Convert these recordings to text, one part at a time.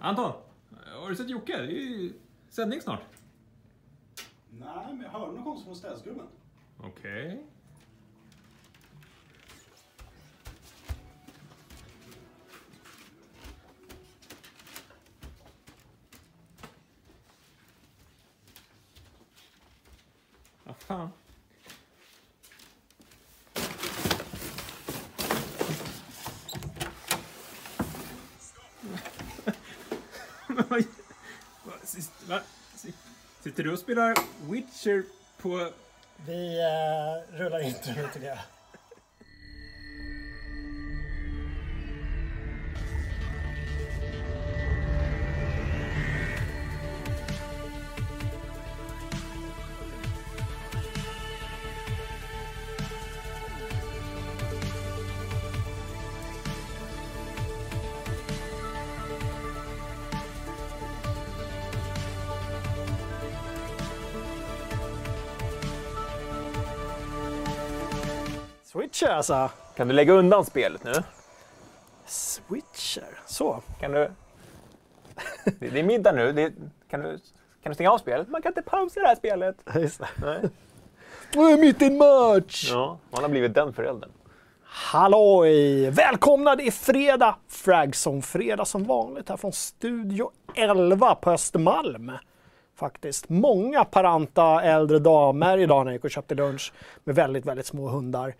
Anton, har du sett Jocke? Det är ju sändning snart. Nej, men jag hörde något konstigt från städskrubben. Okej. Vad fan? Men vad- vad- sist- va? Si- Sitter du och spelar Witcher på... Vi eh, rullar inte nu tycker jag. Switcher alltså. Kan du lägga undan spelet nu? Switcher. Så. Kan du... Det är middag nu. Det... Kan, du... kan du stänga av spelet? Man kan inte pausa det här spelet. Just det. Nej. Nu är mitt i en match! Ja, man har blivit den föräldern. Halloj! Välkomna, det är fredag. Fragson fredag som vanligt här från Studio 11 på Östermalm. Faktiskt. Många paranta äldre damer idag när jag gick och köpte lunch med väldigt, väldigt små hundar.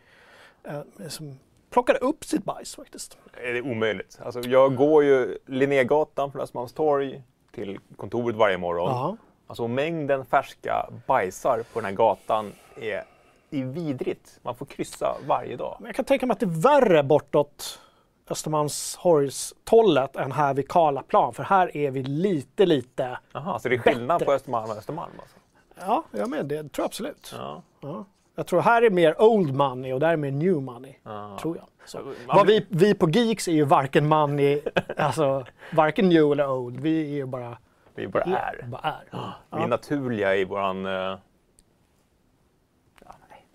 Eh, som plockade upp sitt bajs faktiskt. Det är omöjligt. Alltså, jag går ju Linnégatan från Östermalmstorg till kontoret varje morgon. Ja. Alltså mängden färska bajsar på den här gatan är, är vidrigt. Man får kryssa varje dag. Men jag kan tänka mig att det är värre bortåt Östermalmshorgstollet än här vid Karlaplan. För här är vi lite, lite... Jaha, så det är skillnad Bättre. på Östermalm och Östermalm alltså? Ja, jag med det tror jag absolut. Ja. Ja. Jag tror här är mer old money och där är mer new money. Ja. Tror jag. Så. Vad vi, vi på Geeks är ju varken money, alltså varken new eller old. Vi är ju bara, Vi bara är. bara är. Vi är naturliga i våran... eh, Ja, nej.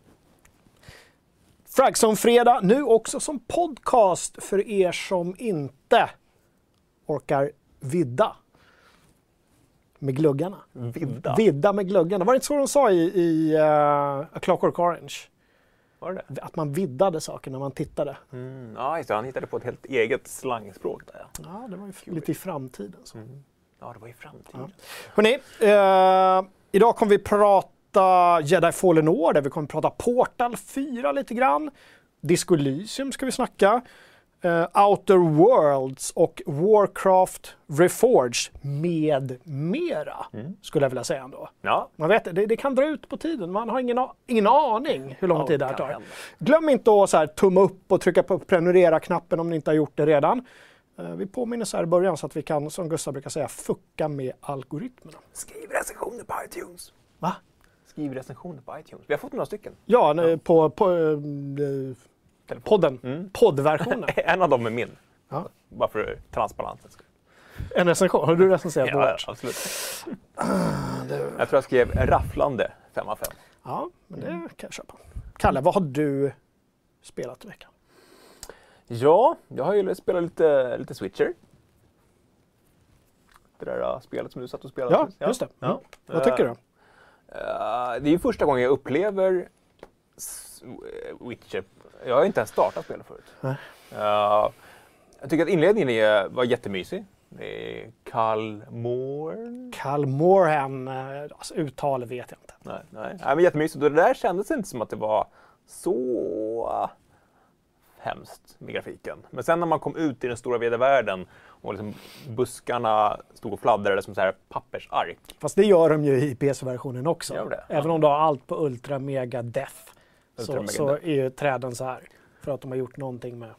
Fragson Fredag nu också som podcast för er som inte orkar vidda med gluggarna. Vidda. Vidda med gluggarna. Var det inte så de sa i, i uh, A Clockwork Orange? Var det det? Att man viddade saker när man tittade. Mm, ja, just det. Han hittade på ett helt eget slangspråk där. Ja, Ja, det var ju lite i framtiden. Så. ja det var i framtiden. Hörrni, eh, idag kommer vi prata Jedi Fallen Order, vi kommer prata Portal 4 lite grann. Disco Elysium ska vi snacka. Eh, Outer Worlds och Warcraft Reforged med mera, skulle jag vilja säga ändå. Ja, Man vet, det, det kan dra ut på tiden, man har ingen, ingen aning hur lång Ja, tid det här tar. hända. Glöm inte att så här, tumma upp och trycka på prenumerera-knappen om ni inte har gjort det redan. Eh, Vi påminner så här i början så att vi kan, som Gustav brukar säga, fucka med algoritmerna. skriv recensioner på iTunes. Va? Skriv recensioner på iTunes. Vi har fått några stycken. Ja, nu på, på eh, Telefon. podden. Mm. Poddversionen. En av dem är min. Ja. Bara för transparensens skull. En recension. Har du recenserat Ja, vårt? absolut. Jag tror jag skrev rafflande 5 av 5. Ja, men det kan jag köpa. Kalle, vad har du spelat i veckan? Ja, jag har ju spelat lite, lite Switcher. Det där uh, spelet som du satt och spelade. Ja, precis. just det. Ja. Mm. Vad tycker du? Eh, det är ju första gången jag upplever Witcher. Jag har inte ens startat spelet förut. Nej. Eh, jag tycker att inledningen är, var jättemysig. Det är Karl Moore. Cal Morhan, eh, alltså uttal vet jag inte. Nej, nej. nej men jättemysigt. Och det där kändes inte som att det var så hemskt med grafiken. Men sen när man kom ut i den stora vida världen och liksom buskarna stod och fladdrade som så här pappersark. Fast det gör de ju i PC-versionen också. Även om du har allt på Ultra Mega Death så, så är ju träden så här. För att de har gjort någonting med...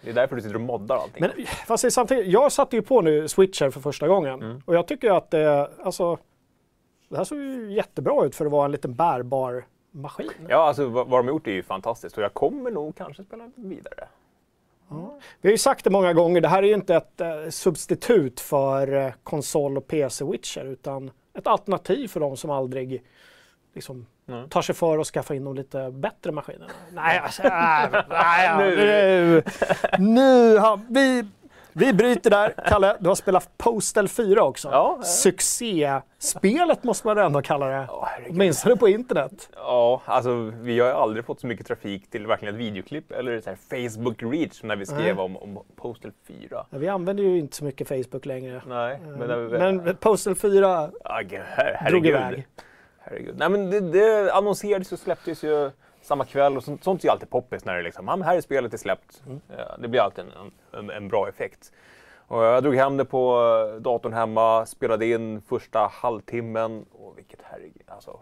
Det är därför du sitter och moddar allting. Men fast det samtidigt, jag satte ju på nu Switcher för första gången. Mm. Och jag tycker att det, alltså... Det här såg ju jättebra ut för att vara en liten bärbar maskin. Ja, alltså vad, vad de har gjort är ju fantastiskt och jag kommer nog kanske spela vidare. Vi har ju sagt det många gånger, det här är ju inte ett eh, substitut för eh, konsol och PC-Witcher utan ett alternativ för de som aldrig liksom, Mm. tar sig för att skaffa in de lite bättre maskinerna. Nej, alltså, nej, nej, ja, Nu. nu, nu har vi, Vi bryter där. Kalle, du har spelat Postal 4 också. Ja. Succéspelet måste man ändå kalla det. Herregud. Åtminstone på internet. Ja, alltså vi har ju aldrig fått så mycket trafik till verkligen ett videoklipp eller så Facebook reach när vi skrev Nej. om, om Postal 4. Ja, vi använder ju inte så mycket Facebook längre. Nej, men, vi, Men Postal 4 ja, gud, her, drog iväg. Herregud. Nej, men det, det annonserades och släpptes ju samma kväll och sånt, sånt är ju alltid poppis när det liksom, men här är spelet, är släppt. Mm. Ja, det blir alltid en, en, en bra effekt. Och jag drog hem det på eh, datorn hemma, spelade in första halvtimmen och vilket herregud, alltså.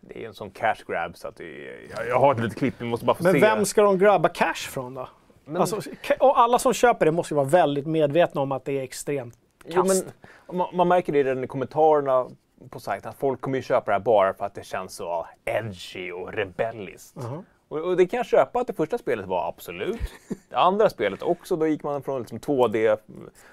Det är en sån cash grab så att det jag, jag har ett litet klipp, vi måste bara få Men se. vem ska de grabba cash från då? Men- Alltså, och alla som köper det måste ju vara väldigt medvetna om att det är extremt Jo, kast. men man, man märker det redan i kommentarerna på sajten att folk kommer ju köpa det här bara för att det känns så edgy och rebelliskt. Och, och det kan jag köpa att det första spelet var, absolut. Det andra spelet också, då gick man från liksom 2D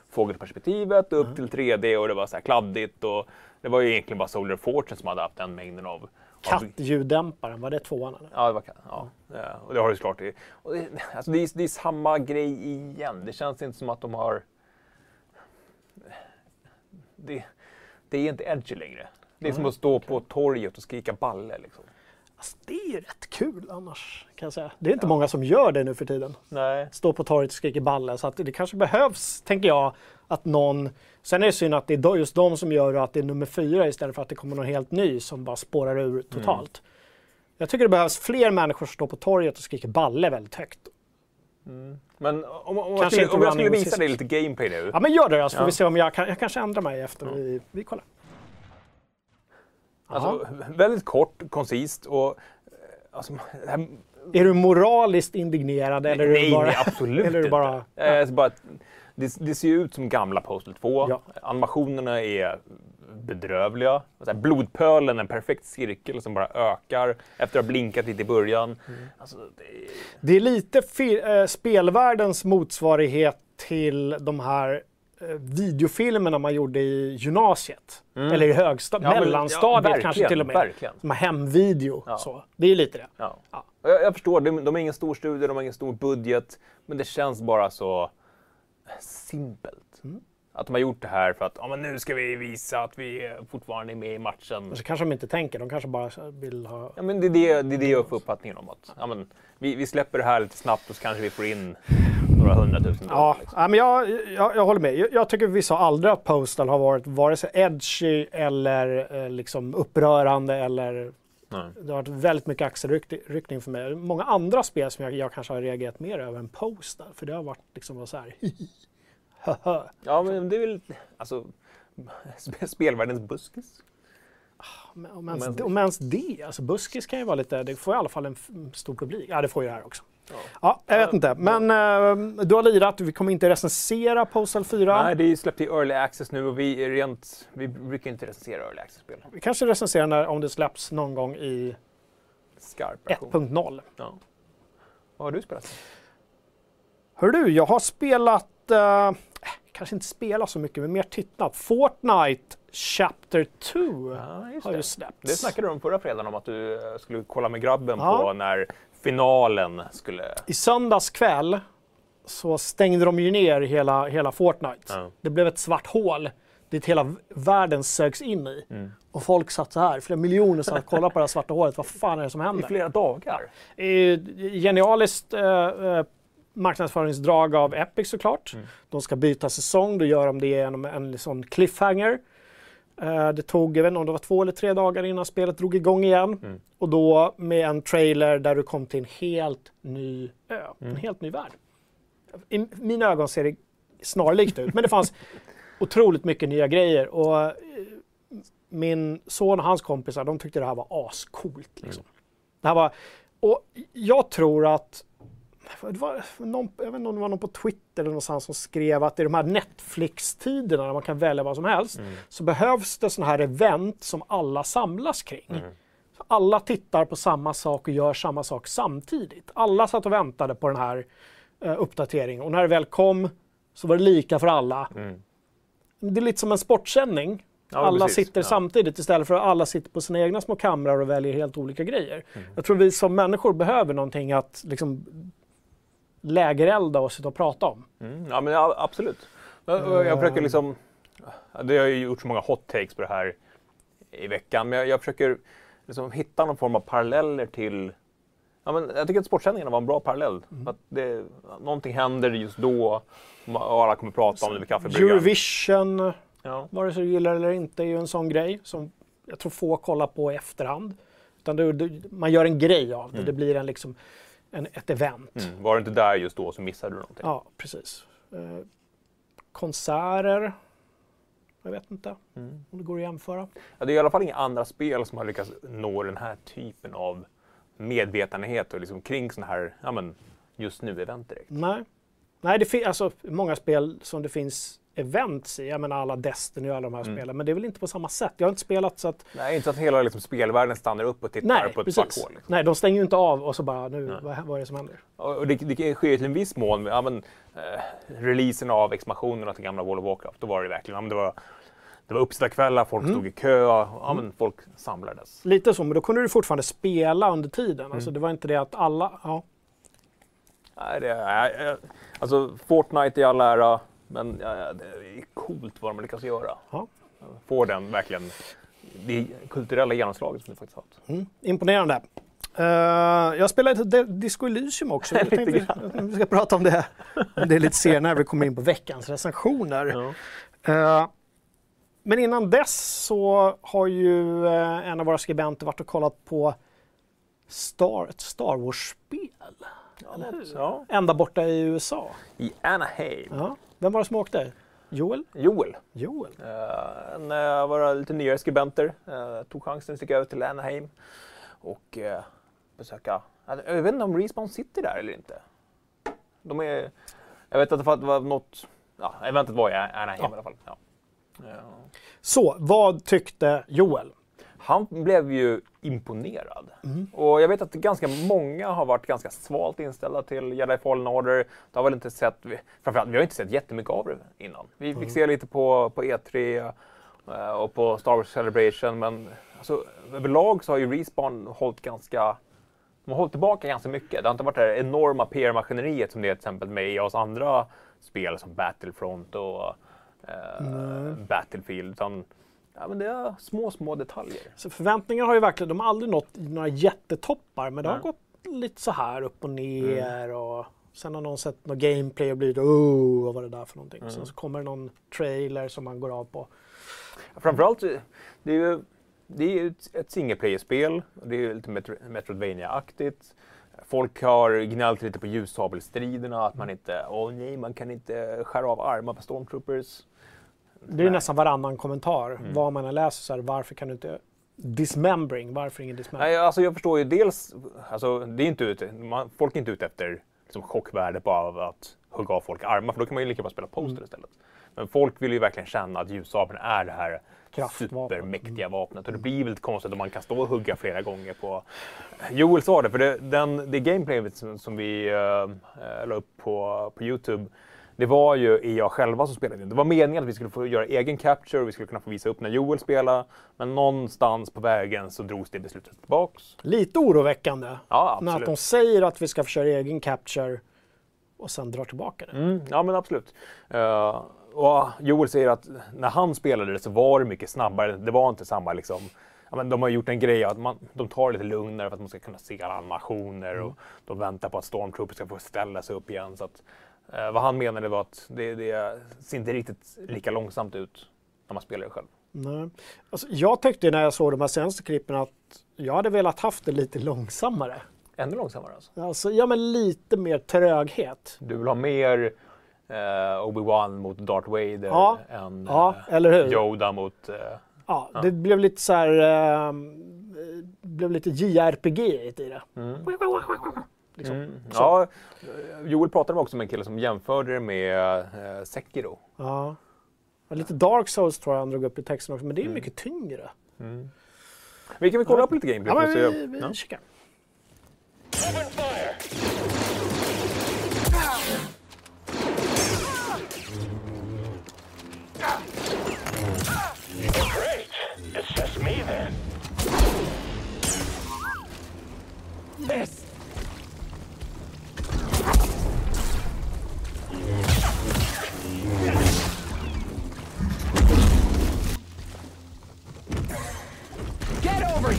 fågelperspektivet upp till 3D och det var så här kladdigt och det var ju egentligen bara Solar Fortune som hade haft den mängden av... av Kattljuddämparen, var det tvåan eller? Ja, det var, ja, ja, och det har du såklart. i- Och det, alltså det, är, det är samma grej igen. Det känns inte som att de har... Det, det är inte edgy längre. Det är som att stå på torget och skrika balle. Liksom. Alltså, det är ju rätt kul annars, kan jag säga. Det är inte många som gör det nu för tiden. Nej. Står på torget och skriker balle. Så att det kanske behövs, tänker jag, att någon... Sen är det synd att det är just de som gör att det är nummer fyra istället för att det kommer någon helt ny som bara spårar ur totalt. Jag tycker det behövs fler människor som står på torget och skriker balle väldigt högt. Men om, om, jag Kanske skulle, om jag skulle visa dig lite gameplay nu. Ja men gör det då, så får Ja. vi se om jag kan... Jag kanske ändrar mig efter vi, vi kollar. Alltså, väldigt kort, koncist och... eh, Alltså, här, Är du moraliskt indignerad eller är nej, du bara... nej, absolut eller är bara- inte. Eh, alltså bara det, det ser ju ut som gamla Postal 2. Ja. Animationerna är bedrövliga. Så blodpölen, en perfekt cirkel som bara ökar efter att ha blinkat lite i början. Mm. Alltså, det är... Det är lite eh, spelvärldens motsvarighet till de här eh, videofilmerna man gjorde i gymnasiet. Eller i högstadiet, Mm. Ja, mellanstadiet ja, kanske till och med. verkligen. Som hemvideo. Ja. Så. Det är lite det. Ja. Jag, jag förstår, de, de har ingen stor studie, de har ingen stor budget. Men det känns bara så simpelt. Att de har gjort det här för att ja, men nu ska vi visa att vi fortfarande är med i matchen. Så kanske de inte tänker, de kanske bara vill ha... Ja, men det, är det, det är det jag får uppfattningen om. Att, ja, men, vi, vi släpper det här lite snabbt och så kanske vi får in några hundratusen Ja, dollar. Liksom. ja, men jag, jag, jag håller med. Jag, jag tycker vi sa aldrig att Postal har varit vare sig edgy eller eh, liksom upprörande eller Nej. det har varit väldigt mycket axelryckning för mig. Många andra spel som jag, jag kanske har reagerat mer över än Postal. För det har varit liksom så här... Ja, men det är väl alltså, sp- spelvärldens buskis. Men Om ens, Om ens- om ens det. Alltså buskis kan ju vara lite, det får i alla fall en stor publik. Ja, det får ju det här också. Ja, jag vet inte. Men eh, du har lirat, vi kommer inte recensera Postal 4. Nej, det är släppt i early access nu och vi är rent, vi brukar inte recensera early access-spel. Vi kanske recenserar när, om det släpps någon gång i Skarp version. 1.0. Ja. Vad har du spelat? Hör du, jag har spelat, eh, kanske inte spelat så mycket, men mer tittat. Fortnite Chapter 2 Ja, har ju släppts. Det snackade du om förra fredagen om att du eh, skulle kolla med grabben Ja. på när finalen skulle... I söndags kväll så stängde de ju ner hela, hela Fortnite. Ja. Det blev ett svart hål dit hela världen sögs in i. Mm. Och folk satt så här, flera miljoner satt och kollade på det här svarta hålet. Vad fan är det som I händer? flera dagar. Eh, Genialiskt eh, eh, marknadsföringsdrag av Epic såklart. Mm. De ska byta säsong, då gör de det genom en sån cliffhanger. Eh, det tog, jag vet inte om det var två eller tre dagar innan spelet drog igång igen. Mm. Och då med en trailer där du kom till en helt ny ö, Mm. en helt ny värld. I mina ögon ser det snarlikt ut, men det fanns otroligt mycket nya grejer. Och eh, min son och hans kompisar, de tyckte det här var ascoolt. Liksom. Det här var, och jag tror att det var någon, jag vet inte om det var någon på Twitter eller någonstans som skrev att i de här Netflix-tiderna där man kan välja vad som helst så behövs det sådana här event som alla samlas kring. Så alla tittar på samma sak och gör samma sak samtidigt. Alla satt och väntade på den här eh, uppdateringen och när det väl kom så var det lika för alla. Mm. Det är lite som en sportsändning. Ja, alla precis. sitter Ja. samtidigt istället för att alla sitter på sina egna små kamrar och väljer helt olika grejer. Mm. Jag tror vi som människor behöver någonting att liksom lägerelda och sitta och prata om. Mm, ja, men ja, absolut. Jag, jag försöker liksom... Det har ju gjort så många hot takes på det här i veckan, men jag, jag försöker liksom hitta någon form av paralleller till... Ja, men jag tycker att sportsändningarna var en bra parallell. Att det, någonting händer just då och alla kommer prata om det vid kaffebryggan. Eurovision, Ja. vare sig du gillar eller inte, är ju en sån grej som jag tror få kollar på i efterhand. Utan det, det, man gör en grej av det, det blir en, liksom, en, ett event. Mm. Var du inte där just då så missade du någonting. Ja, precis. Eh, konserter, jag vet inte Mm. om det går att jämföra. Ja, det är i alla fall inga andra spel som har lyckats nå den här typen av medvetenhet och liksom kring sådana här ja, men, just nu-event direkt. Nej, Nej det finns alltså många spel som det finns events i. Jag menar alla Destiny och alla de här Mm. spelen. Men det är väl inte på samma sätt. Jag har inte spelat så att... Nej, inte att hela liksom, spelvärlden stannar upp och tittar Nej, på ett svart hål. Liksom. Nej, de stänger ju inte av och så bara nu, Nej. vad, vad är det som händer? Och det, det sker till en viss mån. Ja, men, eh, releasen av expansionerna till gamla World of Warcraft, då var det verkligen ja, det var, det var uppsittarkvällar, folk Mm. stod i kö, ja, men folk samlades. Lite så, men då kunde du fortfarande spela under tiden. Mm. Alltså det var inte det att alla... Ja, Nej, det, alltså, Fortnite i all ära, men ja, det är coolt vad de lyckas göra. Ja. Får den verkligen det kulturella genomslaget som det faktiskt har haft. mm, imponerande. Eh, jag spelade lite Disco Elysium också. Jag tänkte vi, ska prata om det, om det är lite senare vi kommer in på veckans recensioner. Ja. Eh, men innan dess så har ju eh, en av våra skribenter varit och kollat på Star, ett Star Wars-spel. Ja. Ända borta i USA. I Anaheim. Ja. Vem var det som åkte? Joel? Joel, Joel? eh, en av våra lite nyare skribenter, eh, tog chansen att sticka över till Anaheim och eh, besöka, jag vet inte om Respawn sitter där eller inte. De är, jag vet att det var- något, ja, eventet var i Anaheim Ja. i alla fall. Ja. Så, vad tyckte Joel? Han blev ju imponerad. Och jag vet att ganska många har varit ganska svalt inställda till Jedi Fallen Order. Det har väl inte sett, framförallt, vi har inte sett jättemycket av det innan. Vi fick se lite på, på E3 eh, och på Star Wars Celebration, men alltså, överlag så har ju Respawn hållit ganska de har hållit tillbaka ganska mycket. Det har inte varit det här enorma PR-maskineriet som det är till exempel med EAs andra spel som Battlefront och eh, Battlefield. Utan, ja, men det är små, små detaljer. Så förväntningarna har ju verkligen, de har aldrig nått några jättetoppar, men det har Nej. gått lite så här upp och ner och sen har någon sett något gameplay och blivit oh, vad var det där för någonting? Sen så kommer det någon trailer som man går av på. Framförallt, det är ju det är ju ett, ett single player-spel. Det är ju lite Metro, Metroidvania-aktigt. Folk har gnällt lite på ljussabelstriderna, att man inte, åh nej, man kan inte skära av armar på stormtroopers. Det är Nej. nästan varannan kommentar. Mm. Vad man än läser så här, varför kan du inte dismembering, varför ingen dismembering? Nej, alltså jag förstår ju dels, alltså det är inte ute, man, folk är inte ute efter liksom, chockvärde på av att hugga av folk armar, för då kan man ju lika bra spela poster Mm. istället. Men folk vill ju verkligen känna att ljussabeln är det här supermäktiga vapnet. Och det blir väl lite konstigt om man kan stå och hugga flera gånger på... Joel sa det, för det, den, det gameplayet som, som vi uh, la upp på, på Youtube, det var ju EA själva som spelade in. Det var meningen att vi skulle få göra egen capture och vi skulle kunna få visa upp när Joel spelade. Men någonstans på vägen så drogs det beslutet tillbaks. Lite oroväckande. Ja, När att de absolut. säger att vi ska få köra egen capture och sen drar tillbaka det. Mm, ja, men absolut. Eh, och Joel säger att när han spelade det så var det mycket snabbare. Det var inte samma liksom... Ja, men de har gjort en grej att man, de tar det lite lugnare för att man ska kunna se alla animationer och de väntar på att Stormtroopers ska få ställa sig upp igen. Så att, eh, vad han menade var att det, det ser inte riktigt lika långsamt ut när man spelar det själv. Nej. Alltså, jag tyckte när jag såg de här senaste klippen att jag hade velat haft det lite långsammare. Ännu långsammare alltså. Alltså, ja men lite mer tröghet. Du vill ha mer eh, Obi-Wan mot Darth Vader Ja. än Ja, eh? Yoda mot... Eh, Ja, Ja. det blev lite så här, eh, blev lite JRPG i det. Liksom. Mm. Ja, Joel pratade också med en kille som jämförde det med eh, Sekiro. Ja. Ja, Lite Dark Souls tror jag han drog upp i texten också, men det är Mm. mycket tyngre. Vi kan väl kolla på lite gameplay Ja, men se. vi, vi Ja. kikar. Great! It's just me then.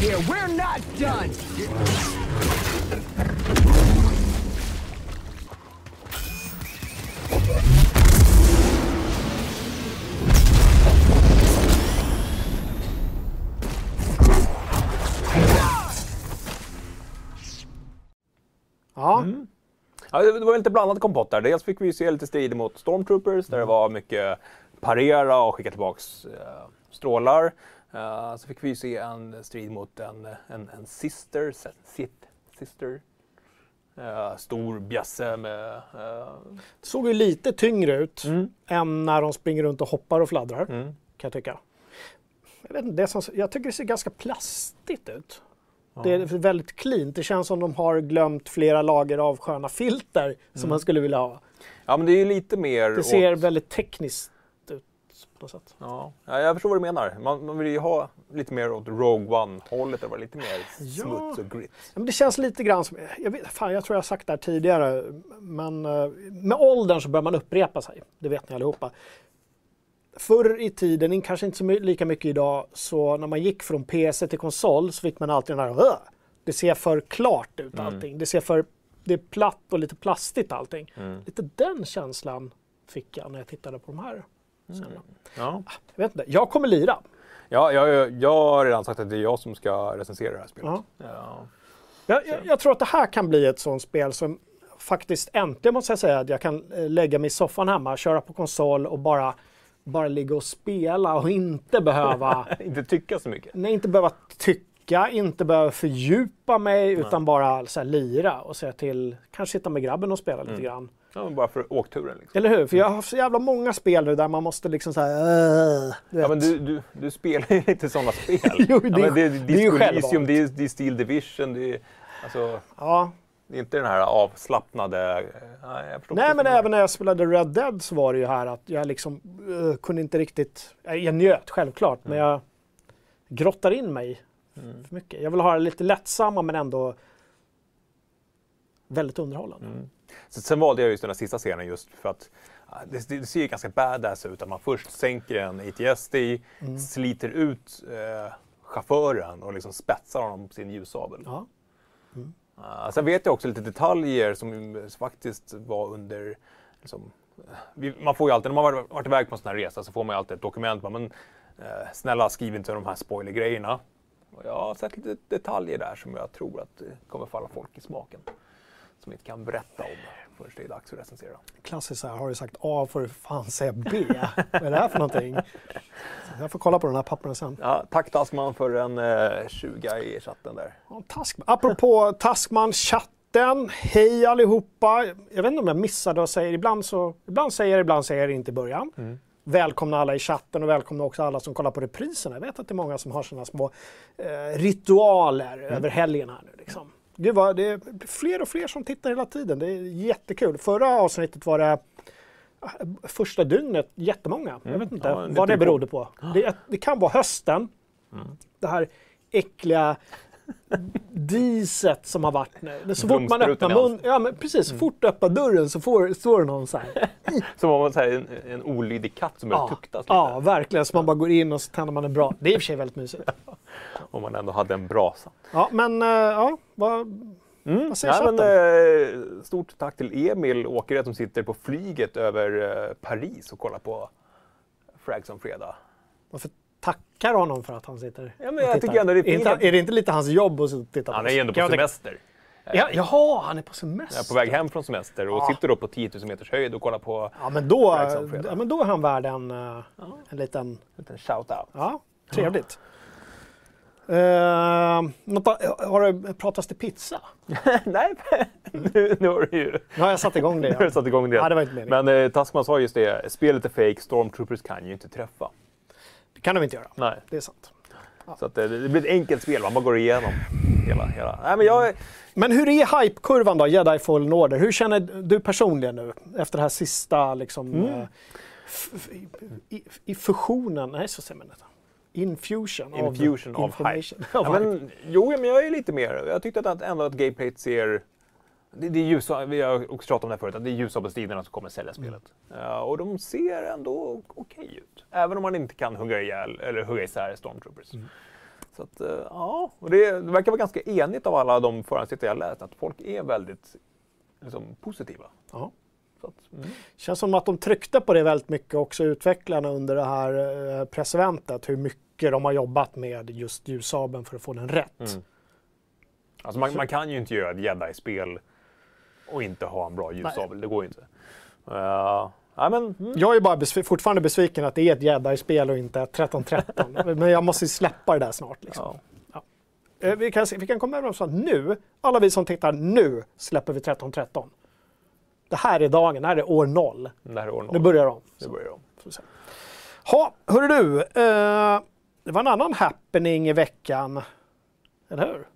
Here. We're not done. Ja, Ja, det var lite blandad kompott där. Dels fick vi se lite strider mot Stormtroopers där det var mycket parera och skicka tillbaks eh, strålar. Eh, så fick vi se en strid mot en, en, en sister, Sith, sister. Eh, stor bjässe med... det såg ju lite tyngre ut Mm. än när de springer runt och hoppar och fladdrar, mm. kan jag tycka. Jag, vet inte, det som, jag tycker det ser ganska plastigt ut. Det är väldigt cleant. Det känns som de har glömt flera lager av sköna filter som man skulle vilja ha. Ja, men det är ju lite mer... Det ser åt- väldigt tekniskt på något sätt. Ja, ja, jag förstår vad du menar. Man, man vill ju ha lite mer åt Rogue One-hållet, det var lite mer Ja. smuts och grit. Ja, men det känns lite grann som, jag, vet, fan, jag tror jag har sagt det här tidigare, men eh, med åldern så börjar man upprepa sig. Det vet ni allihopa. Förr i tiden, kanske inte så lika mycket idag, så när man gick från PC till konsol så fick man alltid den här! Det ser för klart ut allting. Det ser för, det är platt och lite plastigt allting. Lite den känslan fick jag när jag tittade på de här. Sen. Ja. Jag vet inte, jag kommer lira. Ja, jag, jag, jag har redan sagt att det är jag som ska recensera det här spelet. Ja. Ja. Jag, jag, jag tror att det här kan bli ett sånt spel som faktiskt äntligen måste jag säga att jag kan eh, lägga mig i soffan hemma, köra på konsol och bara, bara ligga och spela och inte behöva, Inte tycka så mycket. nej, inte behöva tycka, inte behöva fördjupa mig utan bara så här, lira och säga till, kanske sitta med grabben och spela lite grann. Ja, men bara för åkturen. Liksom. Eller hur? För jag har haft så jävla många spel nu där man måste liksom så här, du Ja, men du, du, du spelar ju lite sådana spel. Jo, det ja, men det, är det är ju självvalt. det är, det är Steel Division, det är, alltså, ja. det är inte den här avslappnade... Nej, jag förstår Nej, men även när jag spelade Red Dead så var det ju här att jag liksom eh, kunde inte riktigt... Jag, njöt självklart, men jag grottar in mig för mycket. Jag vill ha det lite lättsamma men ändå väldigt underhållande. Så sen valde jag just den här sista scenen just för att det, det ser ju ganska badass ut att man först sänker en ATSD, Mm. sliter ut eh, chauffören och liksom spetsar honom på sin ljussabel. Ja. Uh, sen vet jag också lite detaljer som faktiskt var under... Liksom, vi, man får ju alltid, när man har varit iväg på en sån här resa så får man ju alltid ett dokument. Men, eh, snälla skriv inte de här spoilergrejerna. Och jag har sett lite detaljer där som jag tror att kommer falla folk i smaken. Som inte kan berätta om förrän det är dags att recensera. Klassiskt så här, har du sagt A får du fan säga B. Vad är det här för någonting? Så jag får kolla på den här papperna sen. Ja, tack Taskman för en eh, 20 i chatten där. Ja, Task, apropå Taskman-chatten, hej allihopa. Jag vet inte om jag missade att säga ibland så ibland säger jag ibland säger jag inte i början. Välkomna alla i chatten och välkomna också alla som kollar på repriserna. Jag vet att det är många som har sådana små eh, ritualer över helgen här nu. Liksom. Det, var, det är fler och fler som tittar hela tiden. Det är jättekul. Förra avsnittet var det eh, första dygnet jättemånga. Jag vet inte Ja, vad det berodde på. Det, det kan vara hösten. Det här äckliga diset som har varit nu. Så fort man öppnar mun, ja men precis, så fort du öppnar dörren så får, står det någon så här. Som om man säger en, en olydig katt som börjar Ja, tuktas lite. ja, verkligen. Så man bara går in och så tänder man en bra. Det är i och för sig väldigt mysigt. Om man ändå hade en brasa. Ja, men eh, ja, vad, vad säger Ja, men, eh, stort tack till Emil Åkered som sitter på flyget över eh, Paris och kollar på Frags on fredag. Varför tackar honom för att han sitter Ja, men och jag tittar? tycker ändå det är fint. är det inte lite hans jobb att sitta och titta på Han är ju ändå på jag semester. Ja, jaha, han är på Jag semester. är på väg hem från semester och Ja. sitter då på 10 000 meters höjd och kollar på Ja, men då, ja, men då är han värd en, eh, en liten... en liten shout-out. Ja, trevligt. Uh, har det pratats till pizza? Nej, nu, nu har du ju Nu har jag satt igång det. nu har du Ja. satt igång det. Ja, det var inte meningen. Men eh, Taskman sa just det, spelet är fake, Stormtroopers kan ju inte träffa. Det kan de inte göra. Nej. Det är sant. Så att, eh, det blir ett enkelt spel, man bara går igenom hela... hela. Nej, men jag, Men hur är hypekurvan då, Jedi Fallen Order? Hur känner du personligen nu efter det här sista liksom, Mm. eh, i, i fusionen, nej så säger man det. Infusion, Infusion av of hype. information. Ja, men, jo, men jag är lite mer... Jag tyckte att ändå att gameplayet ser... Det, det är ljus, vi har också pratat om det här förut, att det är ljusabelstiderna som kommer sälja spelet. Ja, och de ser ändå okej ut. Även om man inte kan hugga ihjäl eller hugga isär Stormtroopers. Så Så att, eh, ja, och det, det verkar vara ganska enigt av alla de förhandstittare jag läst att folk är väldigt liksom, positiva. Ja. Att, mm. Känns som att de tryckte på det väldigt mycket också utvecklarna under det här eh, presseventet. Hur mycket de har jobbat med just ljussabeln för att få den rätt. Mm. Alltså man, man kan ju inte göra ett jedi-spel och inte ha en bra ljussabel. Det går ju inte. Uh, ja, men, mm. Jag är bara besv- fortfarande besviken att det är ett jedi-spel och inte ett 1313. Men jag måste ju släppa det där snart. Liksom. ja. Eh, Vi, kan, vi kan komma överens om att nu, alla vi som tittar nu, släpper vi 1313. Det här är dagen, det här är år noll. Det här är år noll. Nu börjar de. Nu börjar de. Ha, hörru du. Eh, det var en annan happening i veckan. Eller hur?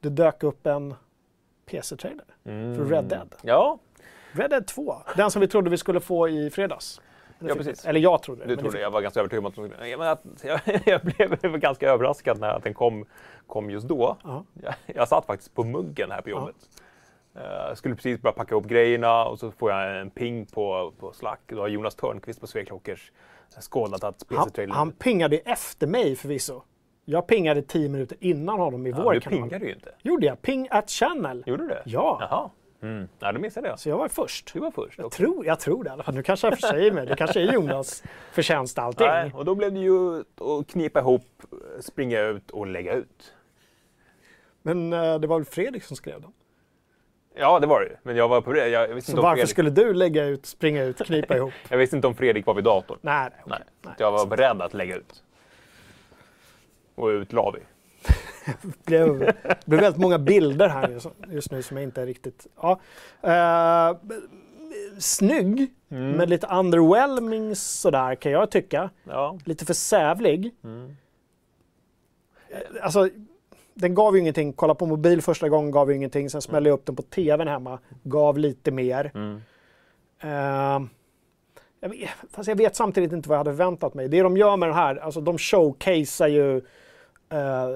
Det dök upp en PC-trailer för Red Dead. Ja, Red Dead 2. Den som vi trodde vi skulle få i fredags. Ja, precis. Eller jag trodde det. du men trodde det jag var ganska övertygad om att, menar att jag, jag blev ganska överraskad när den kom, kom just då. Ja. Jag, jag satt faktiskt på muggen här på jobbet. Eh, Jag skulle precis börja packa ihop grejerna och så får jag en ping på, på Slack. Då har Jonas Törnqvist på Sveklockers skådat att Han, PC-trailern... han pingade efter mig förvisso. Jag pingade tio minuter innan honom i ja, vår du kanal. pingade ju inte. Gjorde jag? Ping at channel. Gjorde du det? Ja. Jaha. Mm. Nej, då missade jag. Så jag var först. Du var först. Jag Okej. tror, jag tror det i alla fall. Nu kanske jag försäger mig. Det kanske är Jonas förtjänst allting. Nej, och då blev det ju att knipa ihop, springa ut och lägga ut. Men eh, det var väl Fredrik som skrev den? Ja, det var det. Men jag var på det. Jag visste, Så inte varför Fredrik, skulle du lägga ut, springa ut, knipa ihop? jag visste inte om Fredrik var vid datorn. Nej, nej. Nej, nej. jag var beredd att lägga ut. Och ut la vi. Det blev, det blev väldigt många bilder här just, just nu som jag inte är riktigt... Ja. Eh, snygg, Mm. men lite underwhelming sådär kan jag tycka. Ja. Lite för sävlig. Mm. Eh, Alltså, den gav ju ingenting. Kolla på mobil första gången gav ju ingenting. Sen smällde jag upp den på tvn hemma. Gav lite mer. Mm. Eh, jag vet, fast jag vet samtidigt inte vad jag hade förväntat mig. Det de gör med den här, alltså de showcasear ju eh,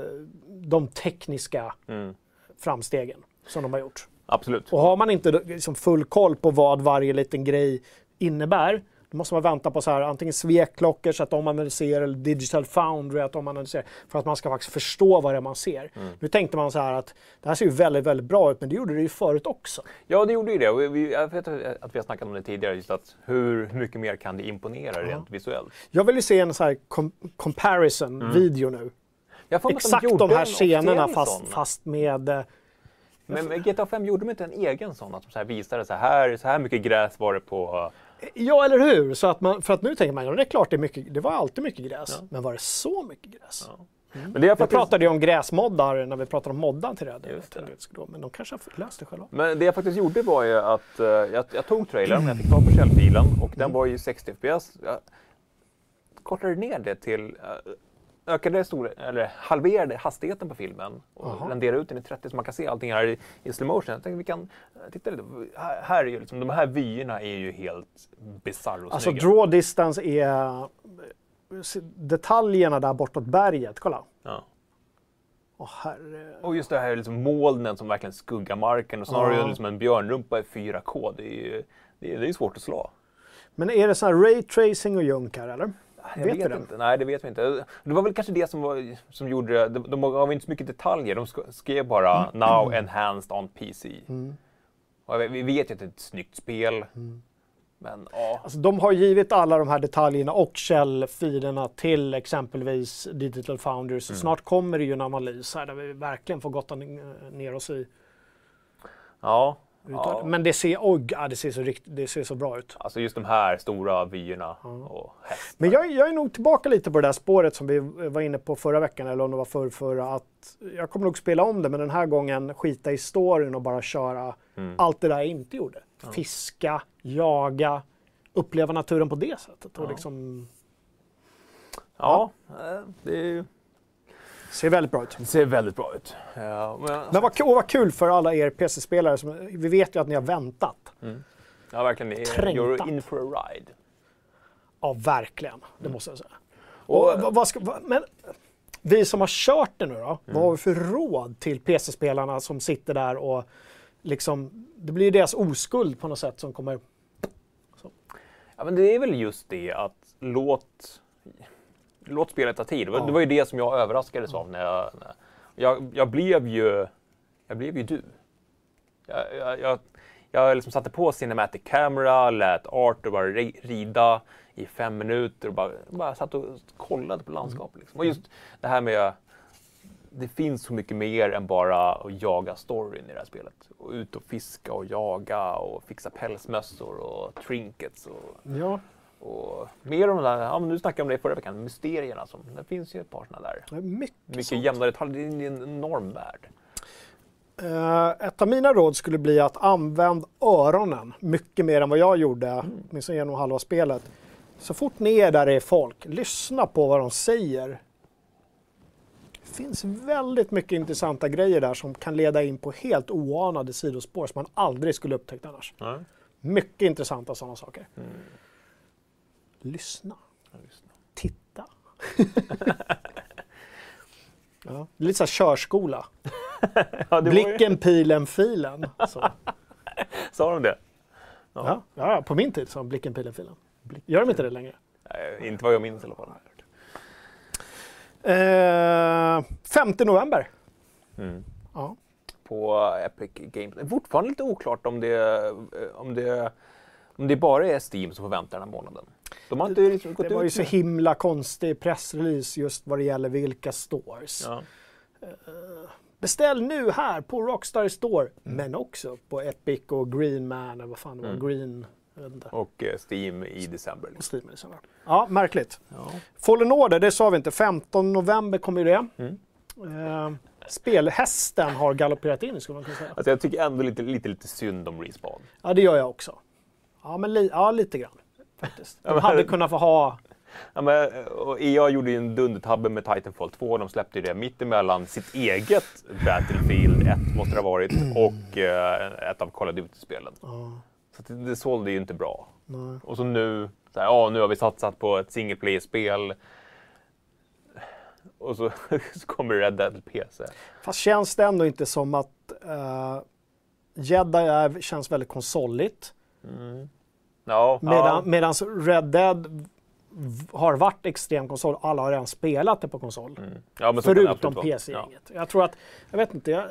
de tekniska Mm. framstegen som de har gjort. Absolut. Och har man inte liksom full koll på vad varje liten grej innebär, då måste man vänta på så här, antingen svekklockor så att de analyserar, eller digital foundry att de analyserar, för att man ska faktiskt förstå vad det är man ser. Nu tänkte man så här att det här ser ju väldigt, väldigt bra ut, men det gjorde det ju förut också. Ja, det gjorde ju det. Och vi, jag vet att vi har snackat om det tidigare, just att hur, mycket mer kan det imponera rent visuellt? Jag vill ju se en så här com- comparison-video nu. Jag Exakt de här en scenerna fast, fast med... eh, Men GTA 5 gjorde de inte en egen sån? Att de så här visade så här, så här mycket gräs var det på... Ja, eller hur? Så att man, för att nu tänker man, ja, det är klart det är mycket, det var alltid mycket gräs. Men var det så mycket gräs? Men det Vi faktiskt... pratade ju om gräsmoddar när vi pratade om moddan till Red Men de kanske har löst det själva. Men det jag faktiskt gjorde var ju att eh, jag, jag tog trailern, jag fick tag på källfilen och den var ju 60 fps. Jag kortade ner det till, eh, ökade stor, eller halverade hastigheten på filmen och Jaha. renderade ut den i 30 så man kan se allting här i, i slow motion. Jag tänkte vi kan eh, titta lite. Här, här är ju liksom, de här vyerna är ju helt bisarra och Alltså snygga. draw distance är detaljerna där bortåt berget. Kolla. Ja. Åh herre. Och just det här liksom molnen som verkligen skuggar marken och snarare Ja. liksom en björnrumpa i 4K. Det är ju det är, det är svårt att slå. Men är det sån här ray tracing och junk här eller? Jag Vet vet, inte. Nej, det vet vi inte. Det var väl kanske det som, var, som gjorde det. De, de gav inte så mycket detaljer. De sk- skrev bara Mm. “Now enhanced on PC”. Vet- vi vet ju att det är ett snyggt spel. Men ja, Alltså, de har givit alla de här detaljerna och källfilerna till exempelvis Digital Foundry. Så snart kommer det ju en analys här där vi verkligen får gotta ner oss i. ja, Ja. ja. Men det ser, ja, det, ser så rikt, det ser så bra ut. Alltså just de här stora vyerna och häst. Men jag, jag är nog tillbaka lite på det där spåret som vi var inne på förra veckan, eller om det var förr, förra, att jag kommer nog spela om det, men den här gången skita i storyn och bara köra allt det där jag inte gjorde. Fiska, jaga, uppleva naturen på det sättet. Och liksom, Ja, eh, det, är ser väldigt bra ut. det ser väldigt bra ut. Ja, men, Men vad, och vad kul för alla er PC-spelare. Som, vi vet ju att ni har väntat. ja, verkligen. You're in for a ride. Ja, verkligen. Det måste jag säga. Och- Och, vad, vad ska, vad, men vi som har kört det nu då, vad har vi för råd till PC-spelarna som sitter där och liksom, det blir deras oskuld på något sätt som kommer... Ja, men det är väl just det att låt... låt spelet ta tid. Det var, det var ju det som jag överraskades av när jag... När jag, jag blev ju... Jag blev ju du. Jag, jag, jag, liksom satte på Cinematic Camera, lät Arthur bara ri- rida i fem minuter och bara, bara satt och kollade på landskapet. Liksom. Och just det här med... Det finns så mycket mer än bara att jaga storyn i det här spelet. Och ut och fiska och jaga och fixa pälsmössor och trinkets. Och, Ja, och mer om de där, ja, men nu snackade om det förra veckan, mysterierna. Som, det finns ju ett par sådana där. det är mycket, Mycket jämnare detaljer, det är en enorm värld. Eh, ett av mina råd skulle bli att använd öronen mycket mer än vad jag gjorde, åtminstone genom halva spelet. Så fort ni är där det är folk, lyssna på vad de säger. Det finns väldigt mycket intressanta grejer där som kan leda in på helt oanade sidospår som man aldrig skulle upptäckt annars. Ja, Mycket intressanta sådana saker. Lyssna. just det. Titta. ja, det är lite så här körskola. Ja, var ju- Blicken, pilen, filen. Så. Sa de det? Ja, ja, på min tid sa de blicken, pilen, filen. Gör de inte det längre? Nej, inte vad jag minns i alla fall. Eh, 5 november. Mm. Ja. På Epic Games. Fortfarande lite oklart om det, eh, om det, om det bara är Steam som får vänta den här månaden. De har inte liksom gått Det var ju ut så med- himla konstig pressrelease just vad det gäller vilka stores. Ja. Beställ nu här på Rockstar Store, men också på Epic och Green Man, eller vad fan det var, Mm. Green. Och eh, Steam i december. Liksom. Steam liksom. Ja, märkligt. Ja. Fallen Order, det sa vi inte. 15 november kommer ju det. Mm. Eh, spelhästen har galopperat in, skulle man kunna säga. Alltså jag tycker ändå lite, lite, lite synd om Respawn. Ja, det gör jag också. Ja, men li- ja, lite grann faktiskt. De hade kunnat få ha... Ja, men, och EA gjorde ju en dundertabbe med Titanfall 2. De släppte ju det mitt emellan sitt eget Battlefield 1 måste det ha varit och eh, ett av Call of Duty-spelen. Ja, Så det, det sålde ju inte bra. nej. Och så nu, så här, ja, nu har vi satsat på ett single player-spel. Och så, så kommer Red Dead PC. Fast känns det ändå inte som att uh, Jedi är, känns väldigt konsoligt. Ja, Medan, ja. Medans Red Dead har varit extrem konsol. Alla har redan spelat det på konsol. Mm. ja Förutom. PC-gänget. Jag tror att, jag vet inte, jag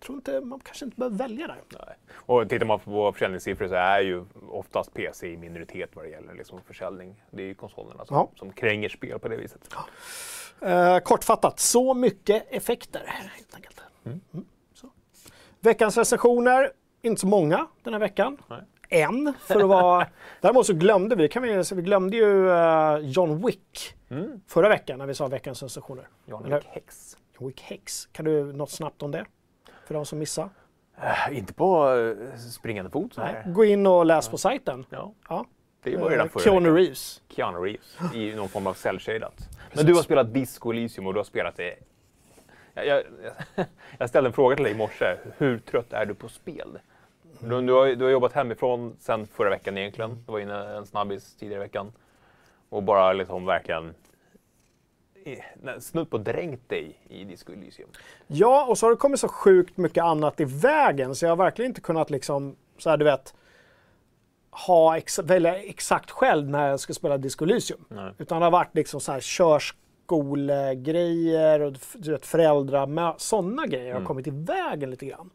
tror inte, man kanske inte behöver välja där. Ja, nej. Och tittar man på försäljningssiffror så är ju oftast PC i minoritet vad det gäller liksom försäljning. Det är ju konsolerna som, Ja. som kränger spel på det viset. Eh, kortfattat, så mycket effekter helt enkelt. Mm, så. Veckans recensioner, inte så många den här veckan. Nej. En, för att vara... Däremot så glömde vi, kan vi, så vi glömde ju eh, John Wick Mm. förra veckan när vi sa veckans recensioner. John Wick Hex. John Wick Hex. Kan du något snabbt om det? För de som missar? Äh, inte på eh, springande fot så här. Gå in och läs på sajten. Ja, Ja. det var redan förra Keanu. Reeves. Keanu Reeves i någon form av cell-shadat. Men du har spelat Disco Elysium och du har spelat det... Jag, jag, jag ställde en fråga till dig i morse. Hur trött är du på spel? Du, du, har, du har jobbat hemifrån sen förra veckan egentligen. Du var inne en snabbis tidigare i veckan. Och bara liksom verkligen snudd på dränkt dig i Disco Elysium. Ja, och så har det kommit så sjukt mycket annat i vägen så jag har verkligen inte kunnat liksom, så här du vet, ha ex välja exakt själv när jag ska spela Disco Elysium. Nej. Utan det har varit liksom så här körskolegrejer och du vet, föräldrar, sådana grejer har kommit i vägen lite grann.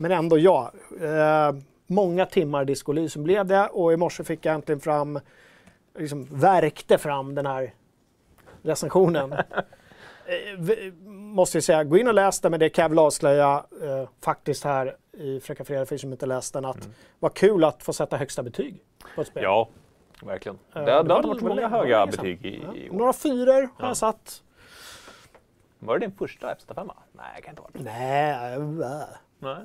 Men ändå ja, eh, många timmar Disco Elysium blev det och i morse fick jag äntligen fram, liksom värkte fram den här recensionen. Eh, måste jag säga, gå in och läs den, men det kan jag väl avslöja eh, faktiskt här i Fräcka Fredag för som inte läst den, att vad kul att få sätta högsta betyg på ett spel. Ja, verkligen. Det, det, var- har varit var många höga betyg i, Ja, i år. Några fyror har jag satt. Var det din första FZ5? Nej, det kan inte ha varit. Nej, äh. Nej.